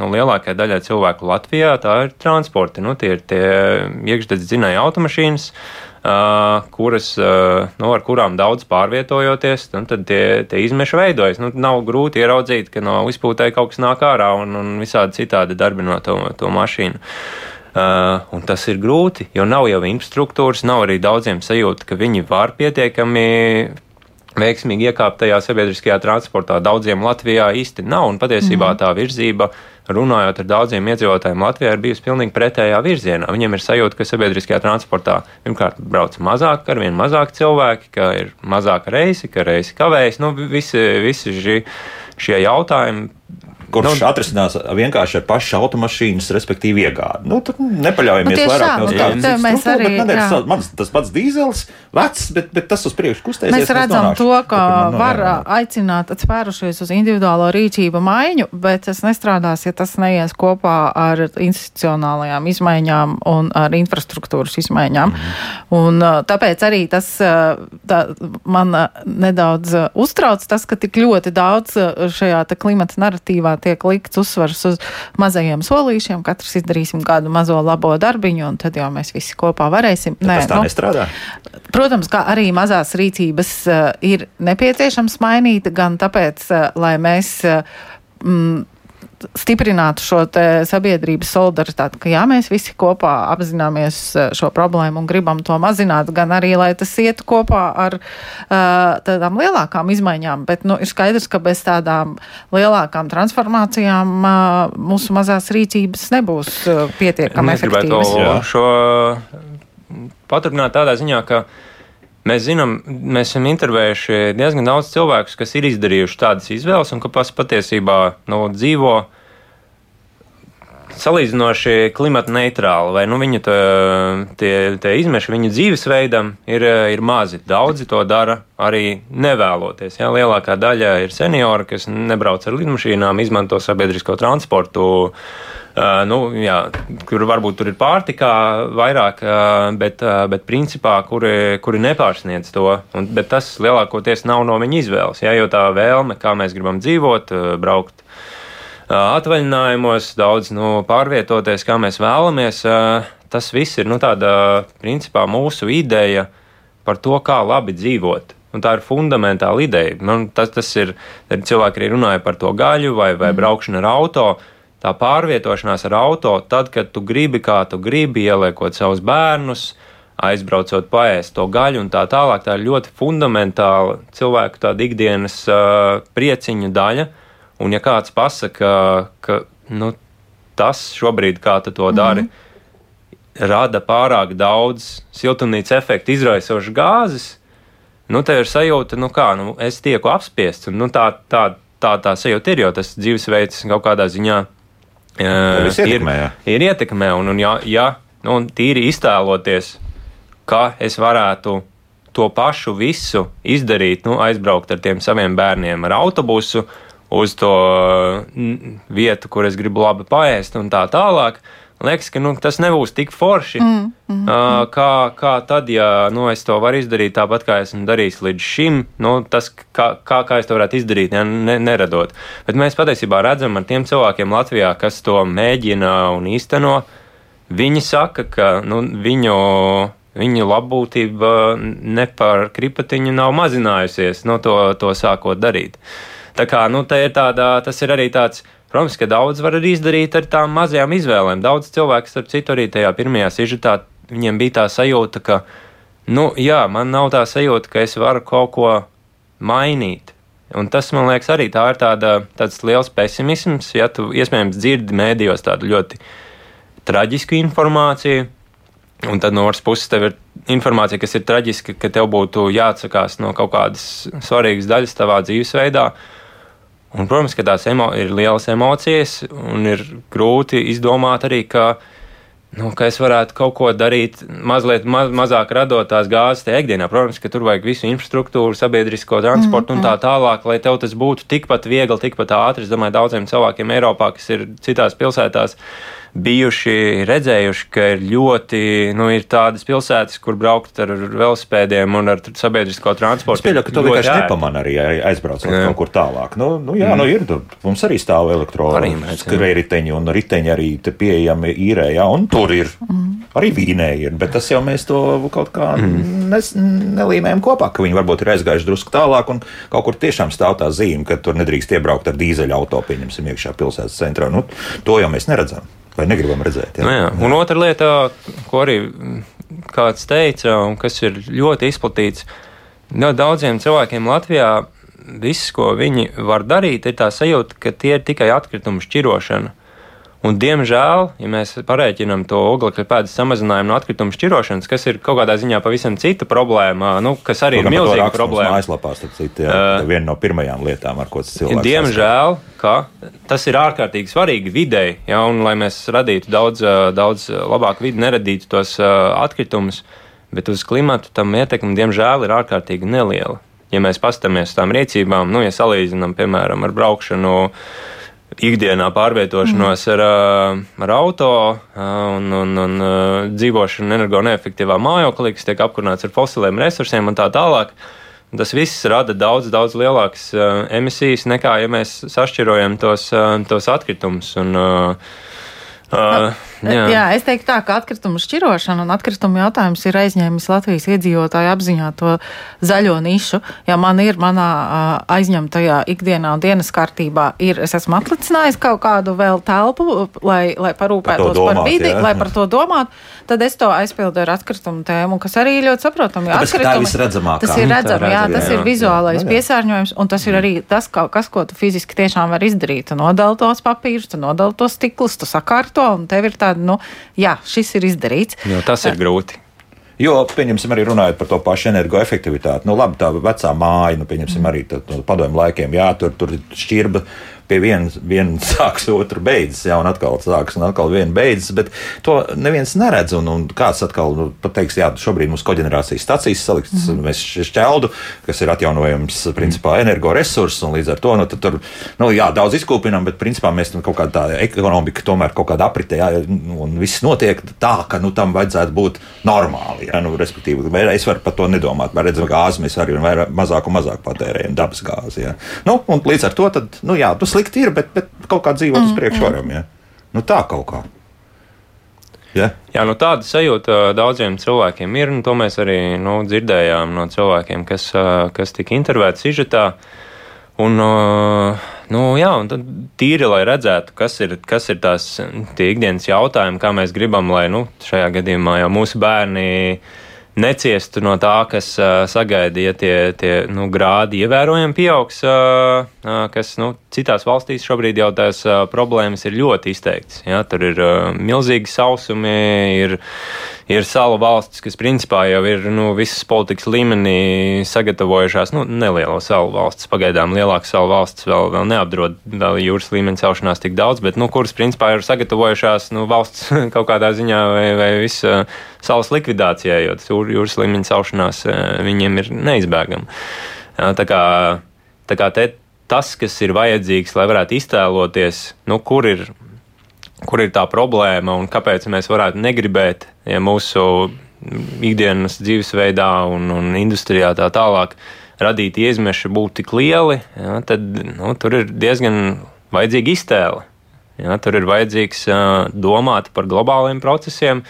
nu, lielākajai daļai cilvēku Latvijā tā ir transporti. Nu, tie ir tie iekšdedz dzinēja automašīnas. Kuras, nu, ar kurām daudz pārvietojoties, tad tie, tie izmeši veidojas. Nu, nav grūti ieraudzīt, ka no izpūtē kaut kas nāk ārā un, un visādi citādi darbinot to, to mašīnu. Uh, un tas ir grūti, jo nav jau infrastruktūras, nav arī daudziem sajūta, ka viņi var pietiekami veiksmīgi iekāpt tajā sabiedriskajā transportā. Daudziem Latvijā īsti nav, un patiesībā mm. tā virzība runājot ar daudziem iedzīvotājiem Latvijā, ir bijusi pilnīgi pretējā virzienā. Viņiem ir sajūta, ka sabiedriskajā transportā pirmkārt brauc mazāk, ar vien mazāk cilvēki, ka ir mazāk reisi, ka reisi kavējas. Nu, visi, visi šie, šie jautājumi kurš nu, atrisinās vienkārši ar pašu automašīnas, respektīvi iegādi. Nu, tad nepaļaujamies nu, vairāk uz kādu citu. Arī, nedēļ, mans, tas pats dīzels, vecs, bet, bet tas uz priekšu kustēsies. Mēs redzam to, ka var aicināt atspērušies uz individuālo rīcību maiņu, bet tas nestrādās, ja tas neies kopā ar institucionālajām izmaiņām un ar infrastruktūras izmaiņām. Mm. Un, tāpēc arī tas tā, man nedaudz uztrauc tas, ka tik ļoti daudz šajā klimata narratīvā tiek likts uzsvars uz mazajiem solīšiem, katrs izdarīsim kādu mazo labo darbiņu, un tad jau mēs visi kopā varēsim. Nē, tas tā nu, nestrādā. Protams, ka arī mazās rīcības uh, ir nepieciešams mainīt, gan tāpēc, uh, lai mēs. Uh, mm, stiprinātu šo sabiedrības solidaritāti, ka jā, mēs visi kopā apzināmies eh, šo problēmu un gribam to mazināt, gan arī, lai tas ietu kopā ar uh, tādām lielākām izmaiņām. Bet nu, ir skaidrs, ka bez tādām lielākām transformācijām uh, mūsu mazās rīcības nebūs uh, pietiekami efektīvas. Šo paturpināt tādā ziņā, ka Mēs zinām, mēs esam intervējuši diezgan daudz cilvēku, kas ir izdarījuši tādas izvēles un kas patiesībā nu, dzīvo salīdzinoši klimata neitrāli, vai nu, viņa tā, tie, tie izmeši viņa dzīvesveidam ir, ir mazi. Daudzi to dara arī nevēloties. Jā. Lielākā daļa ir seniori, kas nebrauc ar lidmašīnām, izmanto sabiedrisko transportu. Uh, nu, jā, kur varbūt tur ir pārtikā vairāk, bet, bet principā, kuri, kuri nepārsniedz to. Un, bet tas lielākoties nav no viņa izvēles. Jā, jo tā vēlme, kā mēs gribam dzīvot, braukt atvaļinājumos, daudz nu, pārvietoties, kā mēs vēlamies, tas viss ir nu, tāda, principā, mūsu ideja par to, kā labi dzīvot. Un tā ir fundamentāla ideja. Man, tas, tas ir, cilvēki arī runāja par to gaļu vai, vai mm. braukšanu ar automašīnu tā pārvietošanās ar auto, tad, kad tu gribi, kā tu gribi, ieliekot savus bērnus, aizbraucot paēst to gaļu un tā tālāk, tā ir ļoti fundamentāla cilvēku tāda ikdienas uh, prieciņa daļa. Un ja kāds pasaka, ka nu, tas šobrīd, kā tu to dari, mm -hmm. rada pārāk daudz siltumnīca efektu izraisošas gāzes, nu, tev ir sajūta, nu kā, nu, es tieku apspiests, un nu, tā, tā, tā, tā sajūta ir, jo tas dzīvesveids kaut kādā ziņā ir, ir ietekmē. Un, un ja, ja nu, tīri iztēloties, ka es varētu to pašu visu izdarīt, nu, aizbraukt ar tiem saviem bērniem ar autobusu uz to vietu, kur es gribu labi paēst un tā tālāk. Liekas, ka nu, tas nebūs tik forši, mm, mm, uh, kā, kā tad, ja nu, es to varu izdarīt tāpat, kā esmu darījis līdz šim. Nu, tas, kā, kā, kā es to varētu izdarīt, ja, ne, neradot. Bet mēs patiesībā redzam ar tiem cilvēkiem Latvijā, kas to mēģina un īsteno. Viņi saka, ka nu, viņu viņu labbūtība ne par kripatiņu nav mazinājusies no to, to sākot darīt. Tā kā nu, ir tāda, tas ir arī tāds Protams, ka daudz var arī izdarīt ar tām mazajām izvēlēm. Daudz cilvēku, starp citu, arī tajā pirmajā sižetā, viņiem bija tā sajūta, ka, nu, jā, man nav tā sajūta, ka es varu kaut ko mainīt. Un tas, man liekas, arī tā ir tāda, tāds liels pesimisms, ja tu iespējams dzirdi mēdījos tādu ļoti traģisku informāciju, un tad no otras puses tev ir informācija, kas ir traģiska, ka tev būtu jāatsakās no kaut kādas svarīgas daļas tavā dzīvesveidā. Un, protams, ka tās emo ir lielas emocijas, un ir grūti izdomāt arī, ka, nu, ka es varētu kaut ko darīt, mazliet ma mazāk radot tās gāzes tajā ikdienā. Protams, ka tur vajag visu infrastruktūru, sabiedrisko transportu mm, un tā mm. tālāk, lai tev tas būtu tikpat viegli, tikpat ātri. Es domāju, daudziem cilvēkiem Eiropā, kas ir citās pilsētās, bijuši redzējuši, ka ir ļoti, nu, ir tādas pilsētas, kur braukt ar velosipēdiem un ar sabiedrisko transportu. Es pieļauju, ka to vienkārši nepamanā arī aizbraucot jā. kaut kur tālāk. Nu, nu jā, mm. nu ir, mums arī stāv elektroriteņi un riteņi arī pieejami īrē, jā, un tur ir. Mm. Arī Vīnē ir, bet tas jau mēs to kaut kā mm. nes, nelīmējam kopā, ka viņi varbūt ir aizgājuši drusku tālāk un kaut kur tiešām stāv tā zīme, ka tur nedrīkst iebraukt ar dīzeļa auto, pieņemsim, iekšā pilsētas centrā. Nu, to jau mēs neredzam. Vai negribam redzēt? Jā. Nu jā. Un otra lieta, ko arī kāds teica, un kas ir ļoti izplatīts, ļoti daudziem cilvēkiem Latvijā viss, ko viņi var darīt, ir tā sajūta, ka tie ir tikai atkritumu šķirošana. Un, diemžēl, ja mēs parēķinām to oglekļa pēdas samazinājumu no atkritumu šķirošanas, kas ir kaut kādā ziņā pavisam cita problēma, nu, kas arī Program, ir milzīga problēma. Mājaslapā, starp citu, jā, uh, viena no pirmajām lietām, ar ko tas cilvēks. Diemžēl, ka tas ir ārkārtīgi svarīgi videi, ja, un lai mēs radītu daudz, daudz labāku vidi, neradītu tos atkritumus, bet uz klimatu tam ietekme, diemžēl, ir ārkārtīgi neliela ja mēs paskatāmies uz tām rīcībām, nu, ja salīdzinām, piemēram, ar braukšanu ikdienā pārvietošanos mm. ar, ar auto un, un, un dzīvošanu energo neefektīvā mājoklī, kas tiek apkurināts ar fosiliem resursiem un tā tālāk. Tas viss rada daudz, daudz lielākas emisijas nekā, ja mēs sašķirojam tos, tos atkritumus. Un, uh, Uh, *laughs* jā. jā, es teiktu tā, ka atkritumu šķirošana un atkritumu jautājums ir aizņēmis Latvijas iedzīvotāju apziņā to zaļo nišu. Ja man ir manā uh, aizņemtajā ikdienā un dienas kārtībā, ir, es esmu atlicinājis kaut kādu vēl telpu, lai, lai parūpētos par, domāt, par vidi, jā. lai par to domātu, tad es to aizpildu ar atkritumu tēmu, kas arī ļoti saprotami. Tas ir redzamāk. Tas ir redzams, jā, tas jā, ir vizuālais jā, jā. piesārņojums, un tas ir arī tas, kas, ko tu fiziski tiešām vari izdarīt. Tu nodali tos papīrus, tu nodali tos stiklus, tu sakārto to, un tev ir tāda, nu, jā, šis ir izdarīts. Jo tas ir grūti. Jo, pieņemsim, arī runājot par to pašu energoefektivitāti. Nu, labi, tā vecā māja, nu, pieņemsim, arī no padomju laikiem, jā, tur, tur šķirba pie viena vien *laughs* sāks, otra beidzas, jā, un atkal sāks, un atkal viena beidzas, bet to neviens neredz. Un, un kāds atkal nu, pateiks, jā, šobrīd mums koģenerācijas stacijas salikts, mm -hmm. mēs šķeldu, kas ir atjaunojams, principā, energoresurss, un līdz ar to, nu, tur, nu, jā, daudz izkūpinam, bet, principā, mēs nu, kaut kāda tā ekonomika tomēr kaut kāda apritē, jā, un viss notiek tā, ka, nu, tam vajadzētu būt normāli, jā, nu, respektīvi, es varu par to nedomāt, bet redzam, gāzi mēs arī vairāk, mazāk un mazāk patērējam dabas gāzi, jā. Nu, un līdz ar to, tad, nu, jā, tas slikti ir, bet, bet kaut kā dzīvot mm, uz priekšu varam. Ja? Nu, tā kaut kā. Ja? Jā, nu tāda sajūta daudziem cilvēkiem ir, un to mēs arī nu, dzirdējām no cilvēkiem, kas, kas tika intervētāti sižetā. Un, nu, jā, un tad tīri, lai redzētu, kas ir, kas ir tās ikdienas jautājumi, kā mēs gribam, lai nu, šajā gadījumā jau mūsu bērni neciestu no tā, kas uh, sagaida, ja tie, tie nu, grādi ievērojami pieaugs, uh, uh, kas nu, citās valstīs šobrīd jau tās uh, problēmas ir ļoti izteiktas. Ja? Tur ir uh, milzīgi sausumi, ir, ir salu valstis, kas principā jau ir nu, visas politikas līmenī sagatavojušās, nu, nelielo salu valstis, pagaidām lielākas salu valstis vēl, vēl neapdraud vēl jūras līmeņa celšanās tik daudz, bet nu, kuras principā ir sagatavojušās nu, valsts *laughs* kaut kādā ziņā vai, vai viss salas likvidācijai, jo tas jūras līmeņa celšanās viņiem ir neizbēgama. Tā kā, tā kā te, tas, kas ir vajadzīgs, lai varētu iztēloties, nu, kur, ir, kur ir tā problēma un kāpēc mēs varētu negribēt, ja mūsu ikdienas dzīvesveidā un, un industrijā tā tālāk radīti izmeši būtu tik lieli, ja, tad nu, tur ir diezgan vajadzīga iztēle. Ja, tur ir vajadzīgs uh, domāt par globāliem procesiem,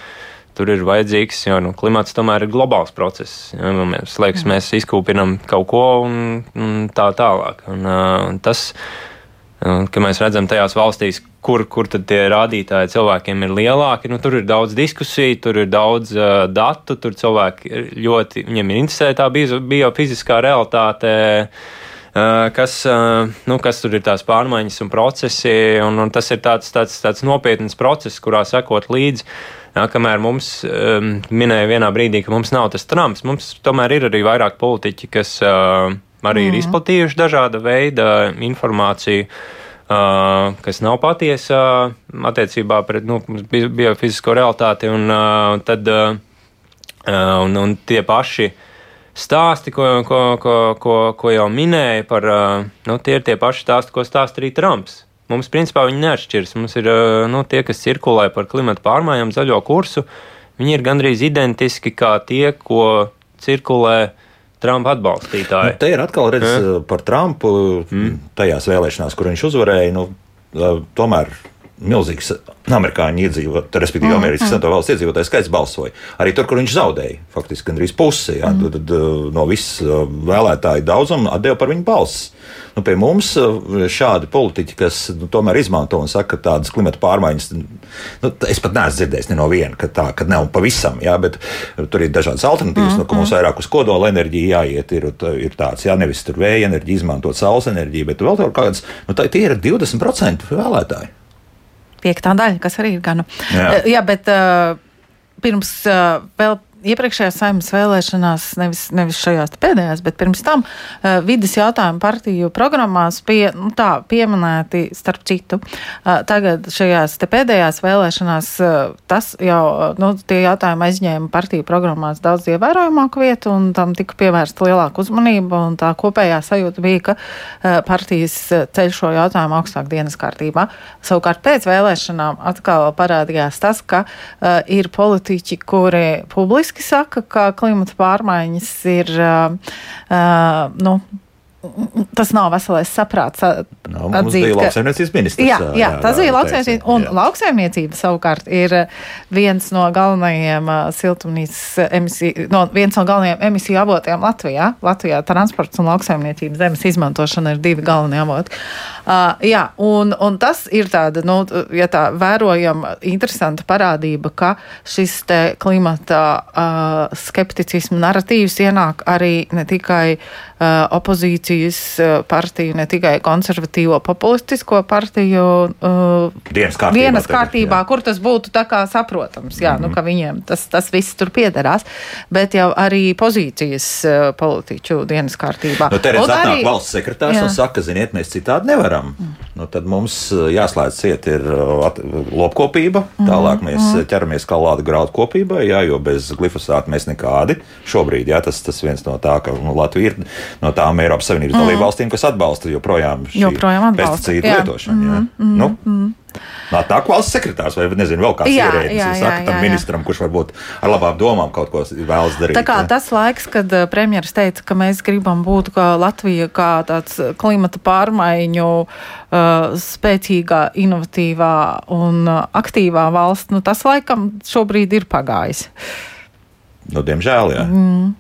tur ir vajadzīgs, jo nu, klimats tomēr ir globāls process. Ja, nu, mēs, liekas, mēs izkūpinam kaut ko un, un tā tālāk. Un, uh, tas, uh, ka mēs redzam tajās valstīs, kur, kur tie rādītāji cilvēkiem ir lielāki, nu, tur ir daudz diskusiju, tur ir daudz uh, datu, tur cilvēki ļoti, viņiem ir interesē tā biofiziskā realitāte. Uh, kas, uh, nu, kas tur ir tās pārmaiņas un procesi, un, un tas ir tāds, tāds, tāds nopietns process, kurā sekot līdzi. Jā, kamēr mums um, minēja vienā brīdī, ka mums nav tas Trumps, mums tomēr ir arī vairāk politiķi, kas uh, arī mm. ir izplatījuši dažāda veida informāciju. Uh, kas nav patiesa uh, attiecībā pret nu, biofizisko realitāti, un, uh, tad, uh, un, un tie paši stāsti, ko, ko, ko, ko, ko jau minēja par, uh, nu, tie ir tie paši stāsti, ko stāsta arī Trumps. Mums, principā, viņi neatšķiras. Mums ir nu, tie, kas cirkulē par klimatu pārmaiņām, zaļo kursu. Viņi ir gandrīz identiski kā tie, ko cirkulē Trumpa atbalstītāji. Nu, te ir atkal redzams mm. par Trumpu mm. tajās vēlēšanās, kur viņš uzvarēja. Nu, tomēr milzīgs amerikāņu iedzīvotāju, respektīvi, mm, Amerikas Savienoto mm. valstu iedzīvotāju skaits balsoja. Arī tur, kur viņš zaudēja, faktiski gandrīz pusi jā, mm. tad, no visas vēlētāju daudzuma atdeva par viņu balsis. Nu, pie mums šādi politiķi, kas nu, tomēr izmanto un saka, ka tādas klimata pārmaiņas, nu, es pat neesmu dzirdējis ne no viena, ka tā ka nav pavisam, jā, bet tur ir dažādas alternatīvas, mm, nu, ka mums mm. vairāk uz kodola enerģiju jāiet, ir, ir tāds, jā, nevis tur vēja enerģija, izmantot saules enerģiju, bet vēl kaut kādas, nu, tā tie ir 20% vēlētāji piektā daļa, kas arī ir gana. Jā, Jā bet uh, pirms uh, vēl iepriekšējās saimnes vēlēšanās, nevis, nevis šajās pēdējās, bet pirms tam uh, vidas jautājumu partiju programmās pie, nu, tā, pieminēti starp citu. Uh, tagad šajās pēdējās vēlēšanās uh, tas jau, nu, tie jautājumi aizņēma partiju programmās daudz ievērojamāku vietu un tam tika pievērsta lielāka uzmanība un tā kopējā sajūta bija, ka uh, partijas ceļ šo jautājumu augstāk dienas kārtībā. Savukārt pēc vēlēšanām atkal parādījās tas, ka uh, ir politiķi, kuri publiski publiski saka, ka klimata pārmaiņas ir. Uh, uh, nu, tas nav veselais saprāts. No, nu, atzīt, bija lauksaimniecības ministrs. Jā, jā, jā tas bija lauksaimniecības. Un jā. lauksaimniecība savukārt ir viens no galvenajiem siltumnīcas emisiju, no, viens no galvenajiem emisiju avotiem Latvijā. Latvijā transports un lauksaimniecības zemes izmantošana ir divi galvenie avoti. Uh, jā, un, un tas ir tāda, nu, ja tā vērojama interesanta parādība, ka šis te klimata uh, skepticismu narratīvs ienāk arī ne tikai uh, opozīcijas partiju, ne tikai konservatīvo populistisko partiju uh, dienas kārtībā, dienas kārtībā kur tas būtu tā kā saprotams, jā, mm -hmm. nu, ka viņiem tas, tas viss tur piederās, bet jau arī pozīcijas uh, politiķu dienas kārtībā. Nu, te redz, atnāk arī, valsts sekretārs jā. un saka, ziniet, mēs citādi nevaram varam. Nu, tad mums eh, jāslēdz ciet ir eh, lopkopība, tālāk mēs mm. ķeramies kā lāda graudu kopībai, jā, jo bez glifosāta mēs nekādi. Šobrīd jā, tas ir viens no tā, ka nu, Latvija ir no tām Eiropas Savienības mm. dalību valstīm, kas atbalsta joprojām šī pesticīdu lietošanu. Jā. Mm. Nu, mm. Nāk valsts sekretārs vai nezinu, vēl kāds ierēdnis. Saka tam jā, ministram, kurš varbūt ar labām domām kaut ko vēlas darīt. Tā kā jā. tas laiks, kad eh, premjeras teica, ka mēs gribam būt kā Latvija, kā tāds klimata pārmaiņu uh, spēcīgā, inovatīvā un uh, aktīvā valsts, nu tas laikam šobrīd ir pagājis. Nu, diemžēl, jā. Mm.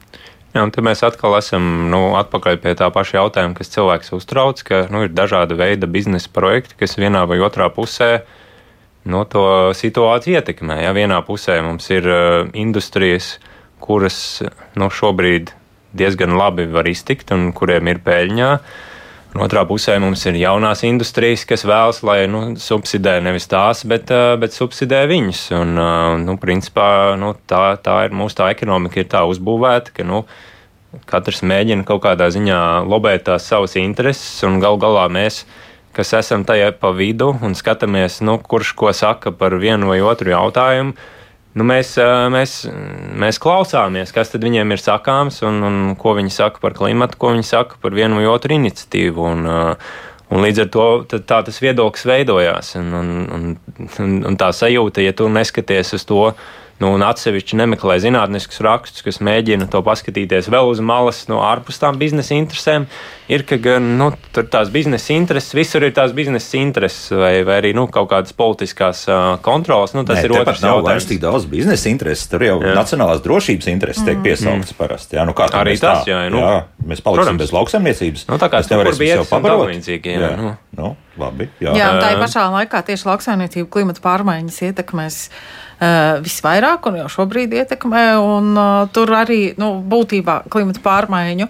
Jā, un tad mēs atkal esam nu, atpakaļ pie tā paša jautājuma, kas cilvēks uztrauc, ka nu, ir dažāda veida biznesa projekti, kas vienā vai otrā pusē nu, to situāciju ietekmē. Ja vienā pusē mums ir uh, industrijas, kuras nu, šobrīd diezgan labi var iztikt un kuriem ir peļņā. Un otrā pusē mums ir jaunās industrijas, kas vēlas, lai nu, subsidē nevis tās, bet, bet subsidē viņus. Un, nu, principā, nu, tā, tā ir mūsu tā ekonomika, ir tā uzbūvēta, ka nu, Katrs mēģina kaut kādā ziņā lobēt tās savas intereses, un gal galā mēs, kas esam tajā pa vidu un skatāmies, nu, kurš ko saka par vienu vai otru jautājumu, nu, mēs, mēs, mēs klausāmies, kas viņiem ir sakāms un, un ko viņi saka par klimatu, ko viņi saka par vienu vai otru iniciatīvu. Un, Un līdz ar to tā tas viedoklis veidojās. Un, un, un, un tā sajūta, ja tu neskaties uz to, Nu, un atsevišķi nemeklē zinātniskus rakstus, kas mēģina to paskatīties vēl uz malas, no ārpus tām biznesa interesēm. Ir, ka gan nu, tur tās biznesa intereses, visur ir tās biznesa intereses, vai, vai arī nu, kaut kādas politiskās uh, kontrolas. Nu, tas Nē, ir otrs jautājums. Nav vairs tik daudz biznesa intereses, tur jau jā. nacionālās drošības intereses tiek mm. piesauktas mm. parasti. Jā, nu, arī tas, tā? jā, nu, jā, mēs paliksim Protams. bez lauksaimniecības. Nu, tā kā tas nevarēsim sev pabarot. Nu. Nu, labi, jā. jā, tā ir pašā laikā tieši lauksaimniecība klimata pārmaiņas ietekmēs. Uh, visvairāk un jau šobrīd ietekmē. Un, uh, tur arī nu, būtībā klimata pārmaiņu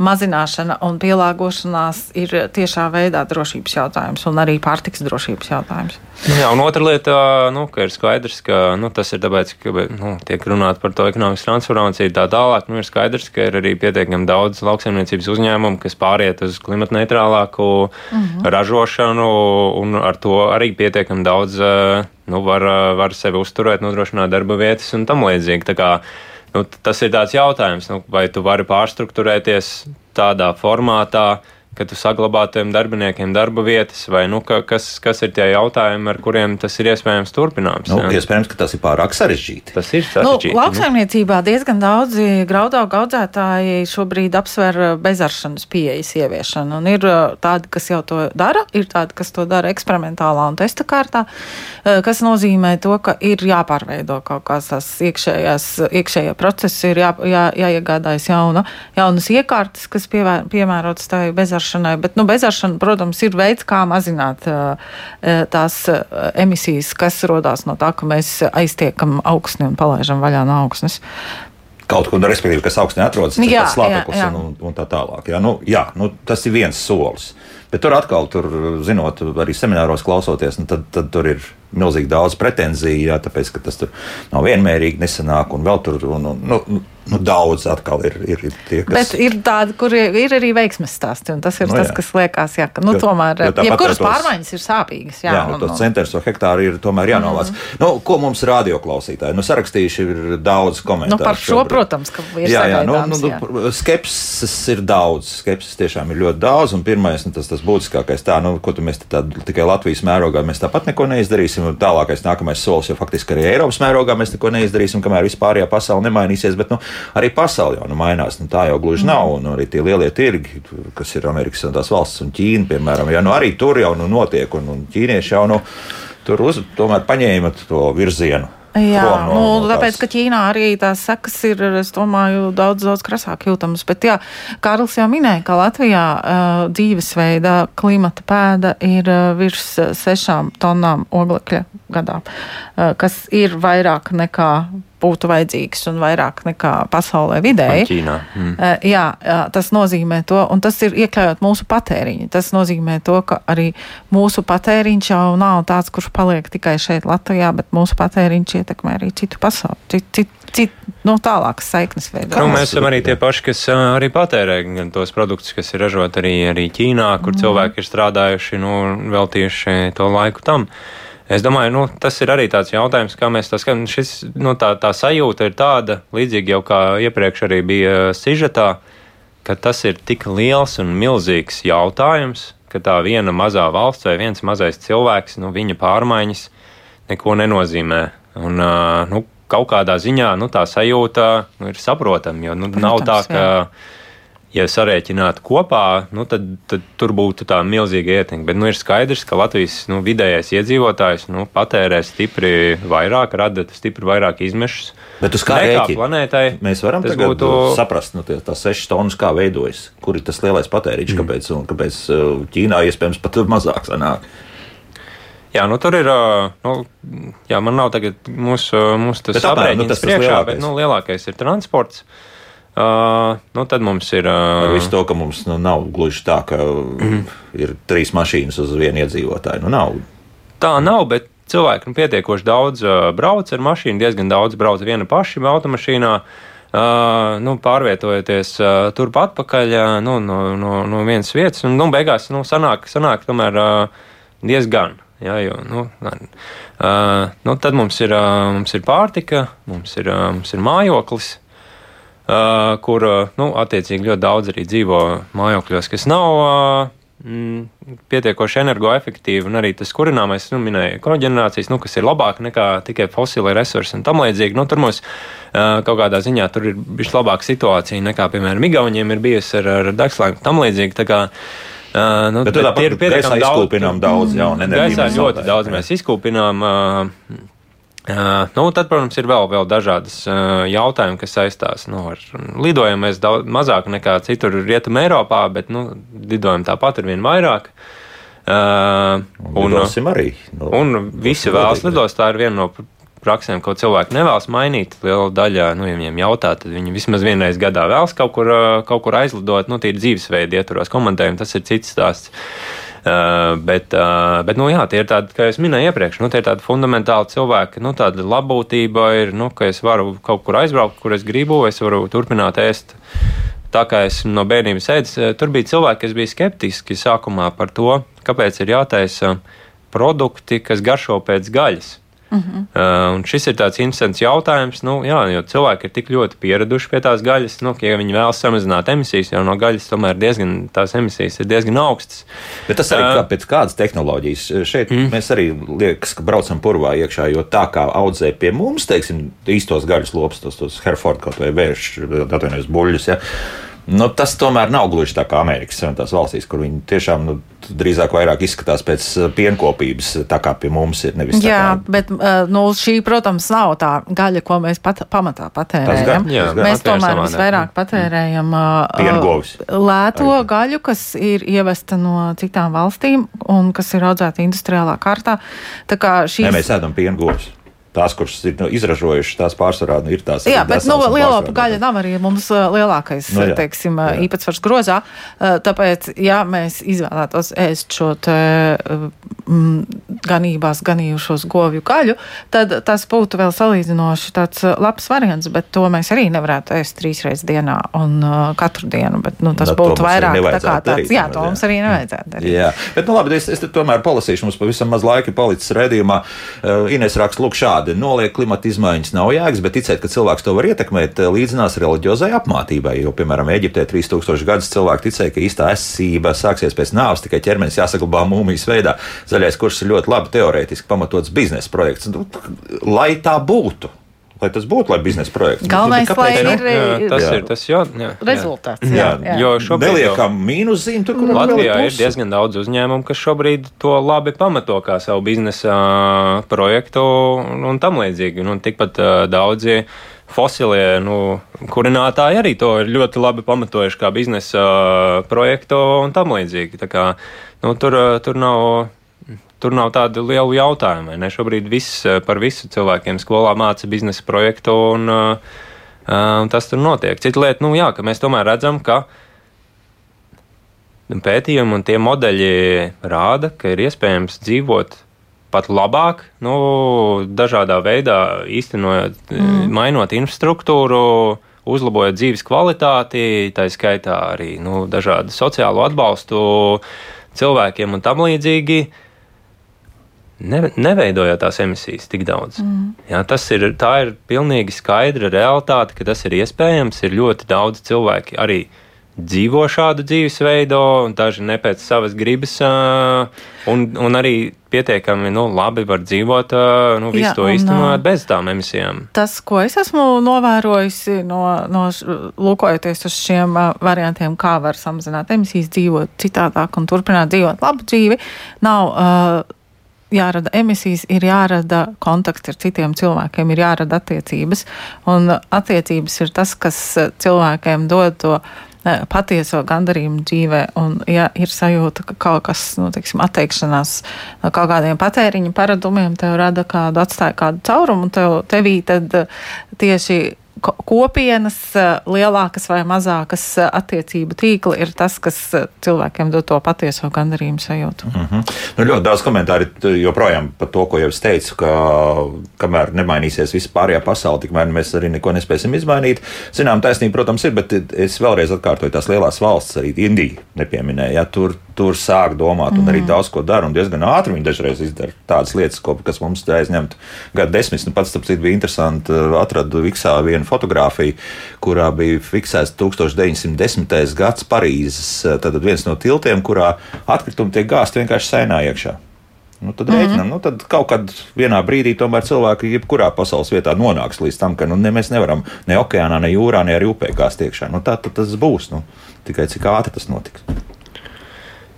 mazināšana un pielāgošanās ir tiešā veidā drošības jautājums un arī pārtiks drošības jautājums. Nu jā, un otra lieta, nu, ka ir skaidrs, ka nu, tas ir tāpēc, ka nu, tiek runāt par to ekonomikas transformāciju tā tālāk. Nu, ir skaidrs, ka ir arī pietiekami daudz lauksaimniecības uzņēmumu, kas pāriet uz klimata neitrālāku mm -hmm. ražošanu, un ar to arī pietiekami daudz nu, var, var sevi uzturēt, nodrošināt darba vietas un tam līdzīgi. Nu, tas ir tāds jautājums, nu, vai tu vari pārstruktūrēties tādā formātā, ka tu saglabā tiem darbiniekiem darba vietas, vai nu, ka, kas, kas ir tie jautājumi, ar kuriem tas ir iespējams turpināms. Nu, iespējams, ka tas ir pārāk sarežģīti. Tas ir Nu, sarežģīti. lauksaimniecībā diezgan daudzi graudaugu audzētāji šobrīd apsver uh, bezaršanas pieejas ieviešanu. Un ir uh, tādi, kas jau to dara, ir tādi, kas to dara eksperimentālā un testa kārtā, uh, kas nozīmē to, ka ir jāpārveido kaut kāds tās iekšējās, iekšējie procesi, ir jā, jā, jāiegādājas jauna, jaunas iekārtas, kas piemērotas tai bezaršanai. Bet, nu, bezaršana, protams, ir veids, kā mazināt tās emisijas, kas rodās no tā, ka mēs aiztiekam augsni un palaižam vaļā no augsnes. Kaut kur, respektīvi, kas augstnē atrodas, ir Jā, tas slāpeklis un, un, un tā tālāk. Jā, nu, jā nu, tas ir viens solis. Bet tur atkal, tur, zinot, arī semināros klausoties, nu, tad, tad tur ir milzīgi daudz pretenziju, jā, tāpēc, ka tas tur nav vienmērīgi nesanāk, un vēl tur, un, un, nu, nu, daudz atkal ir, ir, ir tie, kas. Bet ir tādi, kur ir ir arī veiksmes stāsti, un tas ir Nu, tas, jā. kas liekas, jā, ka nu, Jo- tomēr jo jebkuras tos- pārmaiņas ir sāpīgas. Jā, Jā, nu, tos centrus vai hektāri ir tomēr jānovāc. Mm. Nu, ko mums radioklausītāji? Nu, sarakstījuši ir daudz komentāru. Nu, par šo, šobrīd. protams, ka ir Jā, jā, nu, nu, jā. nu, skepsis ir daudz. Skepsis tiešām ir ļoti daudz. Un pirmais, nu, tas, tas būtiskākais, tā, nu, ko tu mēs tādu tikai Latvijas mērogā mēs tāpat neko neizdarīsim. Un tālākais, nākamais solis, jo faktiski arī Eiropas mērogā mēs neko neizdarīsim, kamēr vispārējā pasaule nemainīsies. Bet nu, arī pasaule jau nu, mainās. Nu, tā jau gluži nav. Un arī tie lielie tirgi, kas ir Amerikas Savienotās valsts un Ķīna, piemēram, ja, nu, arī tur jau nu, notiek. Un, un ķīnieši jau nu, tur uz, tomēr paņēma to virzienu. Jā, no, no nu, tāpēc, ka Ķīnā arī tās sekas ir, es domāju, daudz, daudz krasāk jūtamas. Bet, jā, Kārlis jau minēja, ka Latvijā uh, dzīvesveida klimata pēda ir uh, virs sešām tonnām oglekļa gadā, uh, kas ir vairāk nekā būtu vajadzīgs un vairāk nekā pasaulē vidēji. Ķīnā. Mm. Uh, jā, tas nozīmē to, un tas ir iekļaujot mūsu patēriņu. Tas nozīmē to, ka arī mūsu patēriņš jau nav tāds, kurš paliek tikai šeit, Latvijā, bet mūsu patēriņš ietekmē arī citu pasauli, citu, citu, citu no tālākas saiknes veidā. Nu, mēs esam arī tie paši, kas ā, arī patērē gan tos produktus, kas ir ražoti arī, arī Ķīnā, kur mm. cilvēki ir strādājuši, nu, veltījuši to laiku tam. Es domāju, nu, tas ir arī tāds jautājums, kā mēs to skatāmies. Šis, nu, tā, tā sajūta ir tāda, līdzīgi jau kā iepriekš arī bija sižetā, ka tas ir tik liels un milzīgs jautājums, ka tā viena mazā valsts vai viens mazais cilvēks, nu, viņa pārmaiņas neko nenozīmē. Un, nu, kaut kādā ziņā nu, tā sajūta nu, ir saprotama, jo nu, Protams, nav tā, ka. Jā ja sarēķinātu kopā, nu, tad, tad tur būtu tā milzīga ietekme. Bet nu, ir skaidrs, ka Latvijas nu, vidējais iedzīvotājs nu, patērē stipri vairāk, rada stipri vairāk izmešus. Bet uz kā rēķina? planētai. Mēs varam tas būtu būtu... saprast, nu, tās sešas tonnas kā veidojas, kur ir tas lielais patēriņš, mm. kāpēc, un kāpēc uh, Ķīnā iespējams pat mazāk sanāk. Jā, nu tur ir. ā, Nu, jā, man nav tagad mūsu, mūsu tas apmēram, nu, aprēķins tas tas priekšā, lielākais. bet nu, lielākais ir transports. Uh, nu, tad mums ir. Ar Uh, visu to, ka mums nu, nav gluži tā, ka mm. ir trīs mašīnas uz vienu iedzīvotāju. Nu, nav. Tā nav, bet cilvēki nu, pietiekoši daudz uh, brauc ar mašīnu, diezgan daudz brauc viena paši automašīnā. Uh, nu, pārvietojoties uh, turp atpakaļ uh, nu, no, no, no vienas vietas, un nu, beigās nu, sanāk, sanāk tomēr uh, diezgan. Jā, jo, nu, uh, nu, tad mums ir, uh, mums ir pārtika, mums ir, uh, mums ir mājoklis, uh, kur uh, nu, attiecīgi ļoti daudz arī dzīvo mājokļos, kas nav uh, mm, pietiekoši energoefektīvi, un arī tas kurināmais, nu, minēja koģenerācijas, nu, kas ir labāk nekā tikai fosili resursi un tam līdzīgi. Nu, tur mums uh, kaut kādā ziņā tur ir bijusi labāka situācija nekā, piemēram, Igauniem ir bijusi ar, ar degslēm un tam līdzīgi. Tā kā, Uh, nu, Bet ir pietiekami gaisā izkūpinām daudz jaunu enerģiju Gaisā ļoti daudz mēs izkūpinām. Uh, Uh, nu, tad, protams, ir vēl, vēl dažādas uh, jautājumi, kas saistās nu, ar lidojumu. Mēs daudz mazāk nekā citur Rietumē, Eiropā, bet nu, lidojumu tāpat ir vien vairāk. Uh, Un lidosim arī. Nu, un visi vēlas lidos. Tā ir viena no praksēm, ko cilvēki nevēlas mainīt. Liela daļa, nu, ja viņiem jautā, tad viņi vismaz vienreiz gadā vēlas kaut kur, kaut kur aizlidot. Nu, tīri dzīvesveidi ietvaros komentējumi, tas ir cits stāsts. Uh, bet, uh, bet nu, jā, tie ir tādi, kā jau minēju iepriekš, nu, tie ir tādi fundamentāli cilvēki. Nu, tāda labbūtība ir, nu, ka es varu kaut kur aizbraukt, kur es gribu, es varu turpināt ēst. Tā kā es no bērnības ēdu, tur bija cilvēki, kas bija skeptiski sākumā par to, kāpēc ir jātaisa produkti, kas garšo pēc gaļas. Uh -huh. uh, un šis ir tāds interesants jautājums, nu, jā, jo cilvēki ir tik ļoti pieraduši pie tās gaļas, nu, ka, ja viņi vēlas samazināt emisijas, jau no gaļas tomēr diezgan, tās emisijas ir diezgan augstas. Bet tas arī uh, kā pēc kādas tehnoloģijas. Šeit mm. mēs arī liekas, ka braucam purvā iekšā, jo tā kā audzē pie mums, teiksim, īstos gaļas lopus, tos, tos Hereford kaut vai vērš, atvainojos, buļļus. Ja, Nu, tas tomēr nav gluži tā kā Amerikas Savienotās valstīs, kur viņi tiešām nu, drīzāk vairāk izskatās pēc uh, pienkopības, tā kā pie mums ir. Jā, kā... bet uh, nu, šī, protams, nav tā gaļa, ko mēs pat, pamatā patērējam. Gan, jā, mēs tomēr visvairāk patērējam uh, lēto Arī. gaļu, kas ir ievesta no citām valstīm un kas ir audzēta industriālā kārtā. Tā kā šīs... Nē, mēs ēdam piengovus tās, kuras ir nu, izražojušas, tās pārsvarā nu, ir tās. Jā, bet nu, lielopu gaļa nav arī mums lielākais nu, jā, teiksim, jā. īpatsvars grozā. Tāpēc, ja mēs izvēlētos ēst šo te, mm, ganībās ganījušos govju gaļu, tad tas būtu vēl salīdzinoši tāds labs variants, bet to mēs arī nevarētu ēst trīs reizes dienā un katru dienu. Bet, nu, tas bet būtu vairāk tā kā tāds, darīt, jā, to jā. mums arī nevajadzētu darīt. Jā, bet nu labi, es, es tomēr palasīšu, mums pavisam maz laika palicis redzījumā. Ines raksta, lūk, šādi šādi noliek klimata izmaiņas nav jēgas, bet ticēt, ka cilvēks to var ietekmēt, eh, līdzinās reliģiozai apmācībai. Jo, piemēram, Eģiptē 3000 gadus cilvēki ticēja, ka īstā esība sāksies pēc nāves, tikai ķermenis jāsaglabā mūmijas veidā. Zaļais kurs ir ļoti labi teorētiski pamatots biznesa projekts. Nu, lai tā būtu, lai tas būtu lai biznesa projekts. Galvenais, lai ir, jā, tas jā. ir tas jā, jā, rezultāts. Jā, jā. Jo šobrīd neliekam mīnuszīmi tur, kur Latvijā ir diezgan daudz uzņēmumu, kas šobrīd to labi pamato kā savu biznesa projektu un, tam līdzīgi. Un tikpat daudzi fosilie nu, kurinātāji arī to ir ļoti labi pamatojuši kā biznesa projektu un tam līdzīgi. Tā kā, nu, tur, tur nav tur nav tādu lielu jautājumu. Ne? Šobrīd viss eh, par visu cilvēkiem skolā māca biznesa projektu, un, uh, un tas tur notiek. Cita lieta, nu jā, ka mēs tomēr redzam, ka pētījumi un tie modeļi rāda, ka ir iespējams dzīvot pat labāk, nu, dažādā veidā īstenojot, mm. mainot infrastruktūru, uzlabojot dzīves kvalitāti, tā skaitā arī nu, dažādu sociālo atbalstu cilvēkiem un tam līdzīgi. Uh, ne, neveidojot tās emisijas tik daudz. Mm. Jā, tas ir, ir pilnīgi skaidra realitāte, ka tas ir iespējams. Ir ļoti daudz cilvēki arī dzīvo šādu dzīvesveidu, daži ne pēc savas gribas, un, un arī pietiekami nu, labi var dzīvot, nu, visu Jā, to īstenot bez tām emisijām. Tas, ko es esmu novērojusi, no, no lūkojoties uz šiem variantiem, kā var samazināt emisijas, dzīvot citādāk un turpināt dzīvot labu dzīvi, nav. Uh, jārada emisijas, ir jārada kontakts ar citiem cilvēkiem, ir jārada attiecības. Un attiecības ir tas, kas cilvēkiem dod to eh, patieso gandarījumu dzīvē, un ja ir sajūta, ka kaut kas, nu, teiksim, atteikšanās no kaut kādiem patēriņa paradumiem tev rada kādu, atstāja kādu caurumu, un tev, tevī tad eh, tieši kopienas, eh, lielākas vai mazākas eh, attiecību tīkli ir tas, kas eh, cilvēkiem dod to patieso gandarījumu sajūtu. Mm -hmm. nu, ļoti daudz komentāru joprojām par to, ko jau es teicu, ka kamēr nemainīsies viss pārējā pasaule, tikmēr mēs arī neko nespēsim izmainīt. Zinām, taisnība, protams, ir, bet es vēlreiz atkārtoju tās lielās valsts, arī Indija nepieminēja. Ja, tur tur sāk domāt un mm. arī daudz ko dara. Un diezgan ātri viņi dažreiz izdara tādas lietas, ko, kas mums aizņemtu gadu desmit. Nu, pats, citu, bija interesanti. Uh, atradu Viksā vienu fotografiju, kurā bija fiksēts 1910. gads Parīzes. Uh, tad viens no tiltiem, kurā atkritumi tiek gāzti vienkārši sēnā iekšā. Nu, tad mm -hmm. rēķinām, nu, tad kaut kad vienā brīdī tomēr cilvēki, jebkurā pasaules vietā, nonāks līdz tam, ka nu, ne, mēs nevaram ne okeānā, ne jūrā, ne arī upē gāzt iekšā. Nu, tā tad tas būs. Nu, tikai cik ātri tas notiks.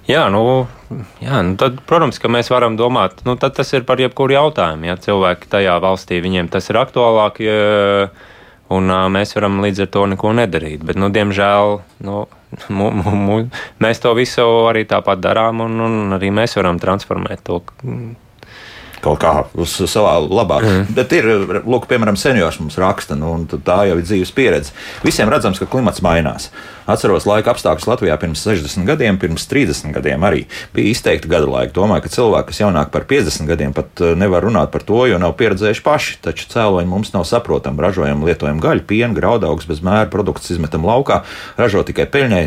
Jā, nu, jā, nu tad, protams, ka mēs varam domāt, nu, tas ir par jebkuru jautājumu. Ja cilvēki tajā valstī viņiem tas ir aktuālāk, ja, un mēs varam līdz ar to neko nedarīt. Bet, nu, diemžēl, nu, mu, mu, mu, mēs to visu arī tāpat darām, un, un arī mēs varam transformēt to kaut kā uz savā labā. Mm. Bet ir, lūk, piemēram, seniors mums raksta, nu, un tā jau ir dzīves pieredze. Visiem redzams, ka klimats mainās. Atceros laika apstākļus Latvijā pirms 60 gadiem, pirms 30 gadiem arī bija izteikti gadu laika. Domāju, ka cilvēki, kas jaunāk par 50 gadiem, pat eh, nevar runāt par to, jo nav pieredzējuši paši. Taču cēloņi mums nav saprotami. Ražojam, lietojam gaļu, pienu, graudaugus bez mēra, produktus izmetam laukā, ražo tikai peļņai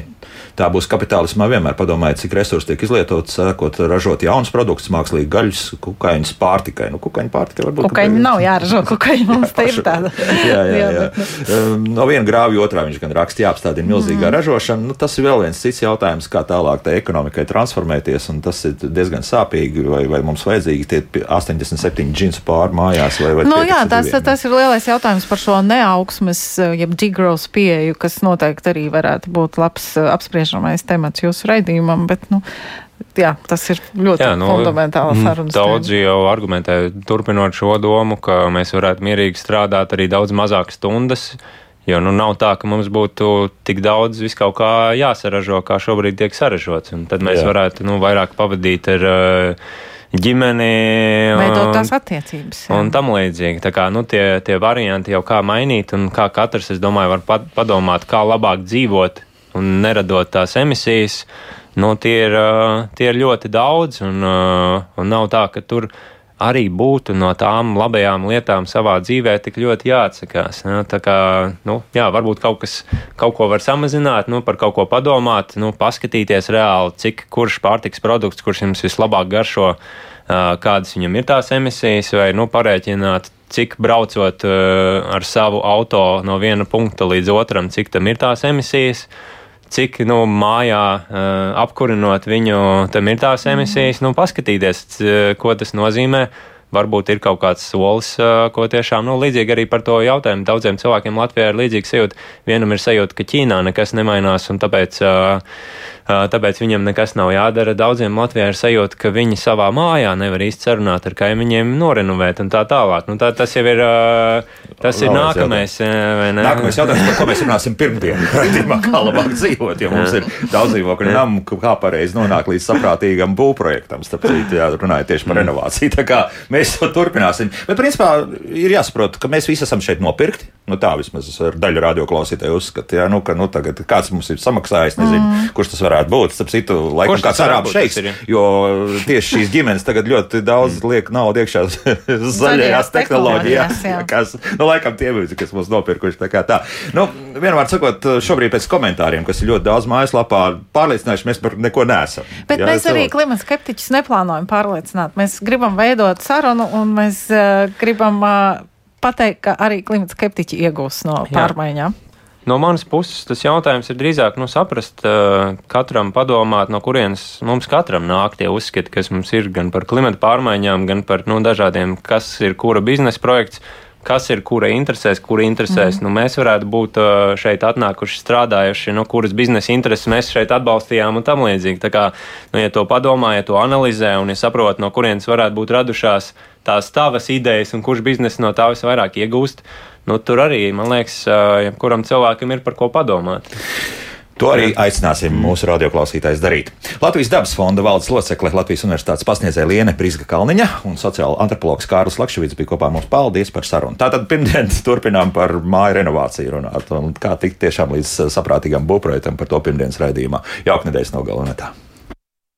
tā būs kapitālismā vienmēr padomājiet, cik resursi tiek izlietots, sākot ražot jaunus produktus, mākslīgi gaļas, kukaiņas, pārtikai. Nu, kukaiņu pārtikai varbūt. Kukaiņi nav jāražo, kukaiņi *laughs* mums te ir tāda. *laughs* jā, jā, jā. jā. Um, no viena grāvja otrā viņš gan raksta, jāapstādina milzīgā mm. ražošana. Nu, tas ir vēl viens cits jautājums, kā tālāk tai ekonomikai transformēties, un tas ir diezgan sāpīgi, vai, vai mums vajadzīgi tie 87 džinsu pāri mājās, vai, vai nu, jā, tas, tas ir lielais jautājums par šo neaugsmes, jeb degrowth pieeju, kas noteikti arī varētu būt labs apspriežamais temats jūsu raidījumam, bet, nu, jā, tas ir ļoti jā, nu, fundamentāla mm, saruna. Daudzi jau argumentē, turpinot šo domu, ka mēs varētu mierīgi strādāt arī daudz mazāk stundas. Jo nu, nav tā, ka mums būtu tik daudz vis kaut kā jāsaražo, kā šobrīd tiek saražots. Un tad mēs jā. varētu nu, vairāk pavadīt ar ģimeni. Veidot tās attiecības. Jā. Un tam līdzīgi. Tā kā nu, tie, tie varianti jau kā mainīt un kā katrs, es domāju, var padomāt, kā labāk dzīvot un neradot tās emisijas. Nu, tie, ir, tie ir ļoti daudz, un, un nav tā, ka tur arī būtu no tām labajām lietām savā dzīvē tik ļoti jāatsakās. Ja? Tā kā, nu, jā, varbūt kaut, kas, kaut ko var samazināt, nu, par kaut ko padomāt, nu, paskatīties reāli, cik kurš pārtiks produkts, kurš jums vislabāk garšo, kādas viņam ir tās emisijas, vai nu, parēķināt, cik braucot ar savu auto no viena punkta līdz otram, cik tam ir tās emisijas cik nu, mājā uh, apkurinot viņu, tam ir tās emisijas, nu, paskatīties, ko tas nozīmē. Varbūt ir kaut kāds solis, uh, ko tiešām, nu, līdzīgi arī par to jautājumu. Daudziem cilvēkiem Latvijā ir līdzīga sajūta. Vienam ir sajūta, ka Ķīnā nekas nemainās, un tāpēc uh, tāpēc viņam nekas nav jādara. Daudziem Latvijā ir sajūta, ka viņi savā mājā nevar īsti sarunāt ar kaimiņiem, norenovēt un tā tālāk. Nu, tā, tas jau ir, tas ir nākamais. Jautājums. Nākamais jautājums, par ko mēs runāsim pirmdien. *laughs* kā labāk dzīvot, jo mums ir daudz dzīvokļu namu, kā pareizi nonākt līdz saprātīgam būvprojektam. Tāpēc, jā, runājot tieši par mm. renovāciju. Tā kā mēs to turpināsim. Bet, principā, ir jāsaprot, ka mēs visi esam šeit nopirkti. Nu, tā vismaz ar daļu radioklausītāju uzskata, ja, nu, ka nu, tagad kāds mums ir samaksājis, nezinu, mm. kurš tas varētu būt. Starp citu, laikam kāds arābu šeiks, jo tieši šīs ģimenes tagad ļoti daudz mm. liek naudu iekšā *laughs* zaļajās tehnoloģijās, kas, nu, laikam tie bija, kas mums nopirkuši. Tā kā tā. Nu, vienmēr sakot, šobrīd pēc komentāriem, kas ir ļoti daudz mājaslapā, pārliecinājuši mēs par neko nesam. Bet jā, mēs arī klimata skeptiķus neplānojam pārliecināt. Mēs gribam veidot sarunu un mēs uh, gribam. Uh, pateikt, ka arī klimata skeptiķi iegūs no pārmaiņām? No manas puses tas jautājums ir drīzāk nu, saprast, uh, katram padomāt, no kurienes mums katram nāk tie uzskati, kas mums ir gan par klimata pārmaiņām, gan par nu, dažādiem, kas ir kura biznesa projekts, kas ir kura interesēs, kura interesēs. Mm. Nu, mēs varētu būt uh, šeit atnākuši strādājuši, no nu, kuras biznesa intereses mēs šeit atbalstījām un tam līdzīgi. Tā kā, nu, ja to padomā, ja to analizē un ja saprot, no kurienes varētu būt radušās tās tavas idejas un kurš biznesa no tā visvairāk iegūst, nu, tur arī, man liekas, jebkuram cilvēkam ir par ko padomāt. To arī aicināsim mūsu radioklausītājus darīt. Latvijas dabas fonda valdes locekle Latvijas Universitātes pasniedzēja Liene Prisga Kalniņa un sociāla antropologs Kārlis Lakševits bija kopā mums. Paldies par sarunu. Tātad pirmdien *laughs* turpinām par māju renovāciju runāt un kā tikt tiešām līdz saprātīgam būvprojektam par to pirmdienas raidījumā. Jauka nedēļas nogalē.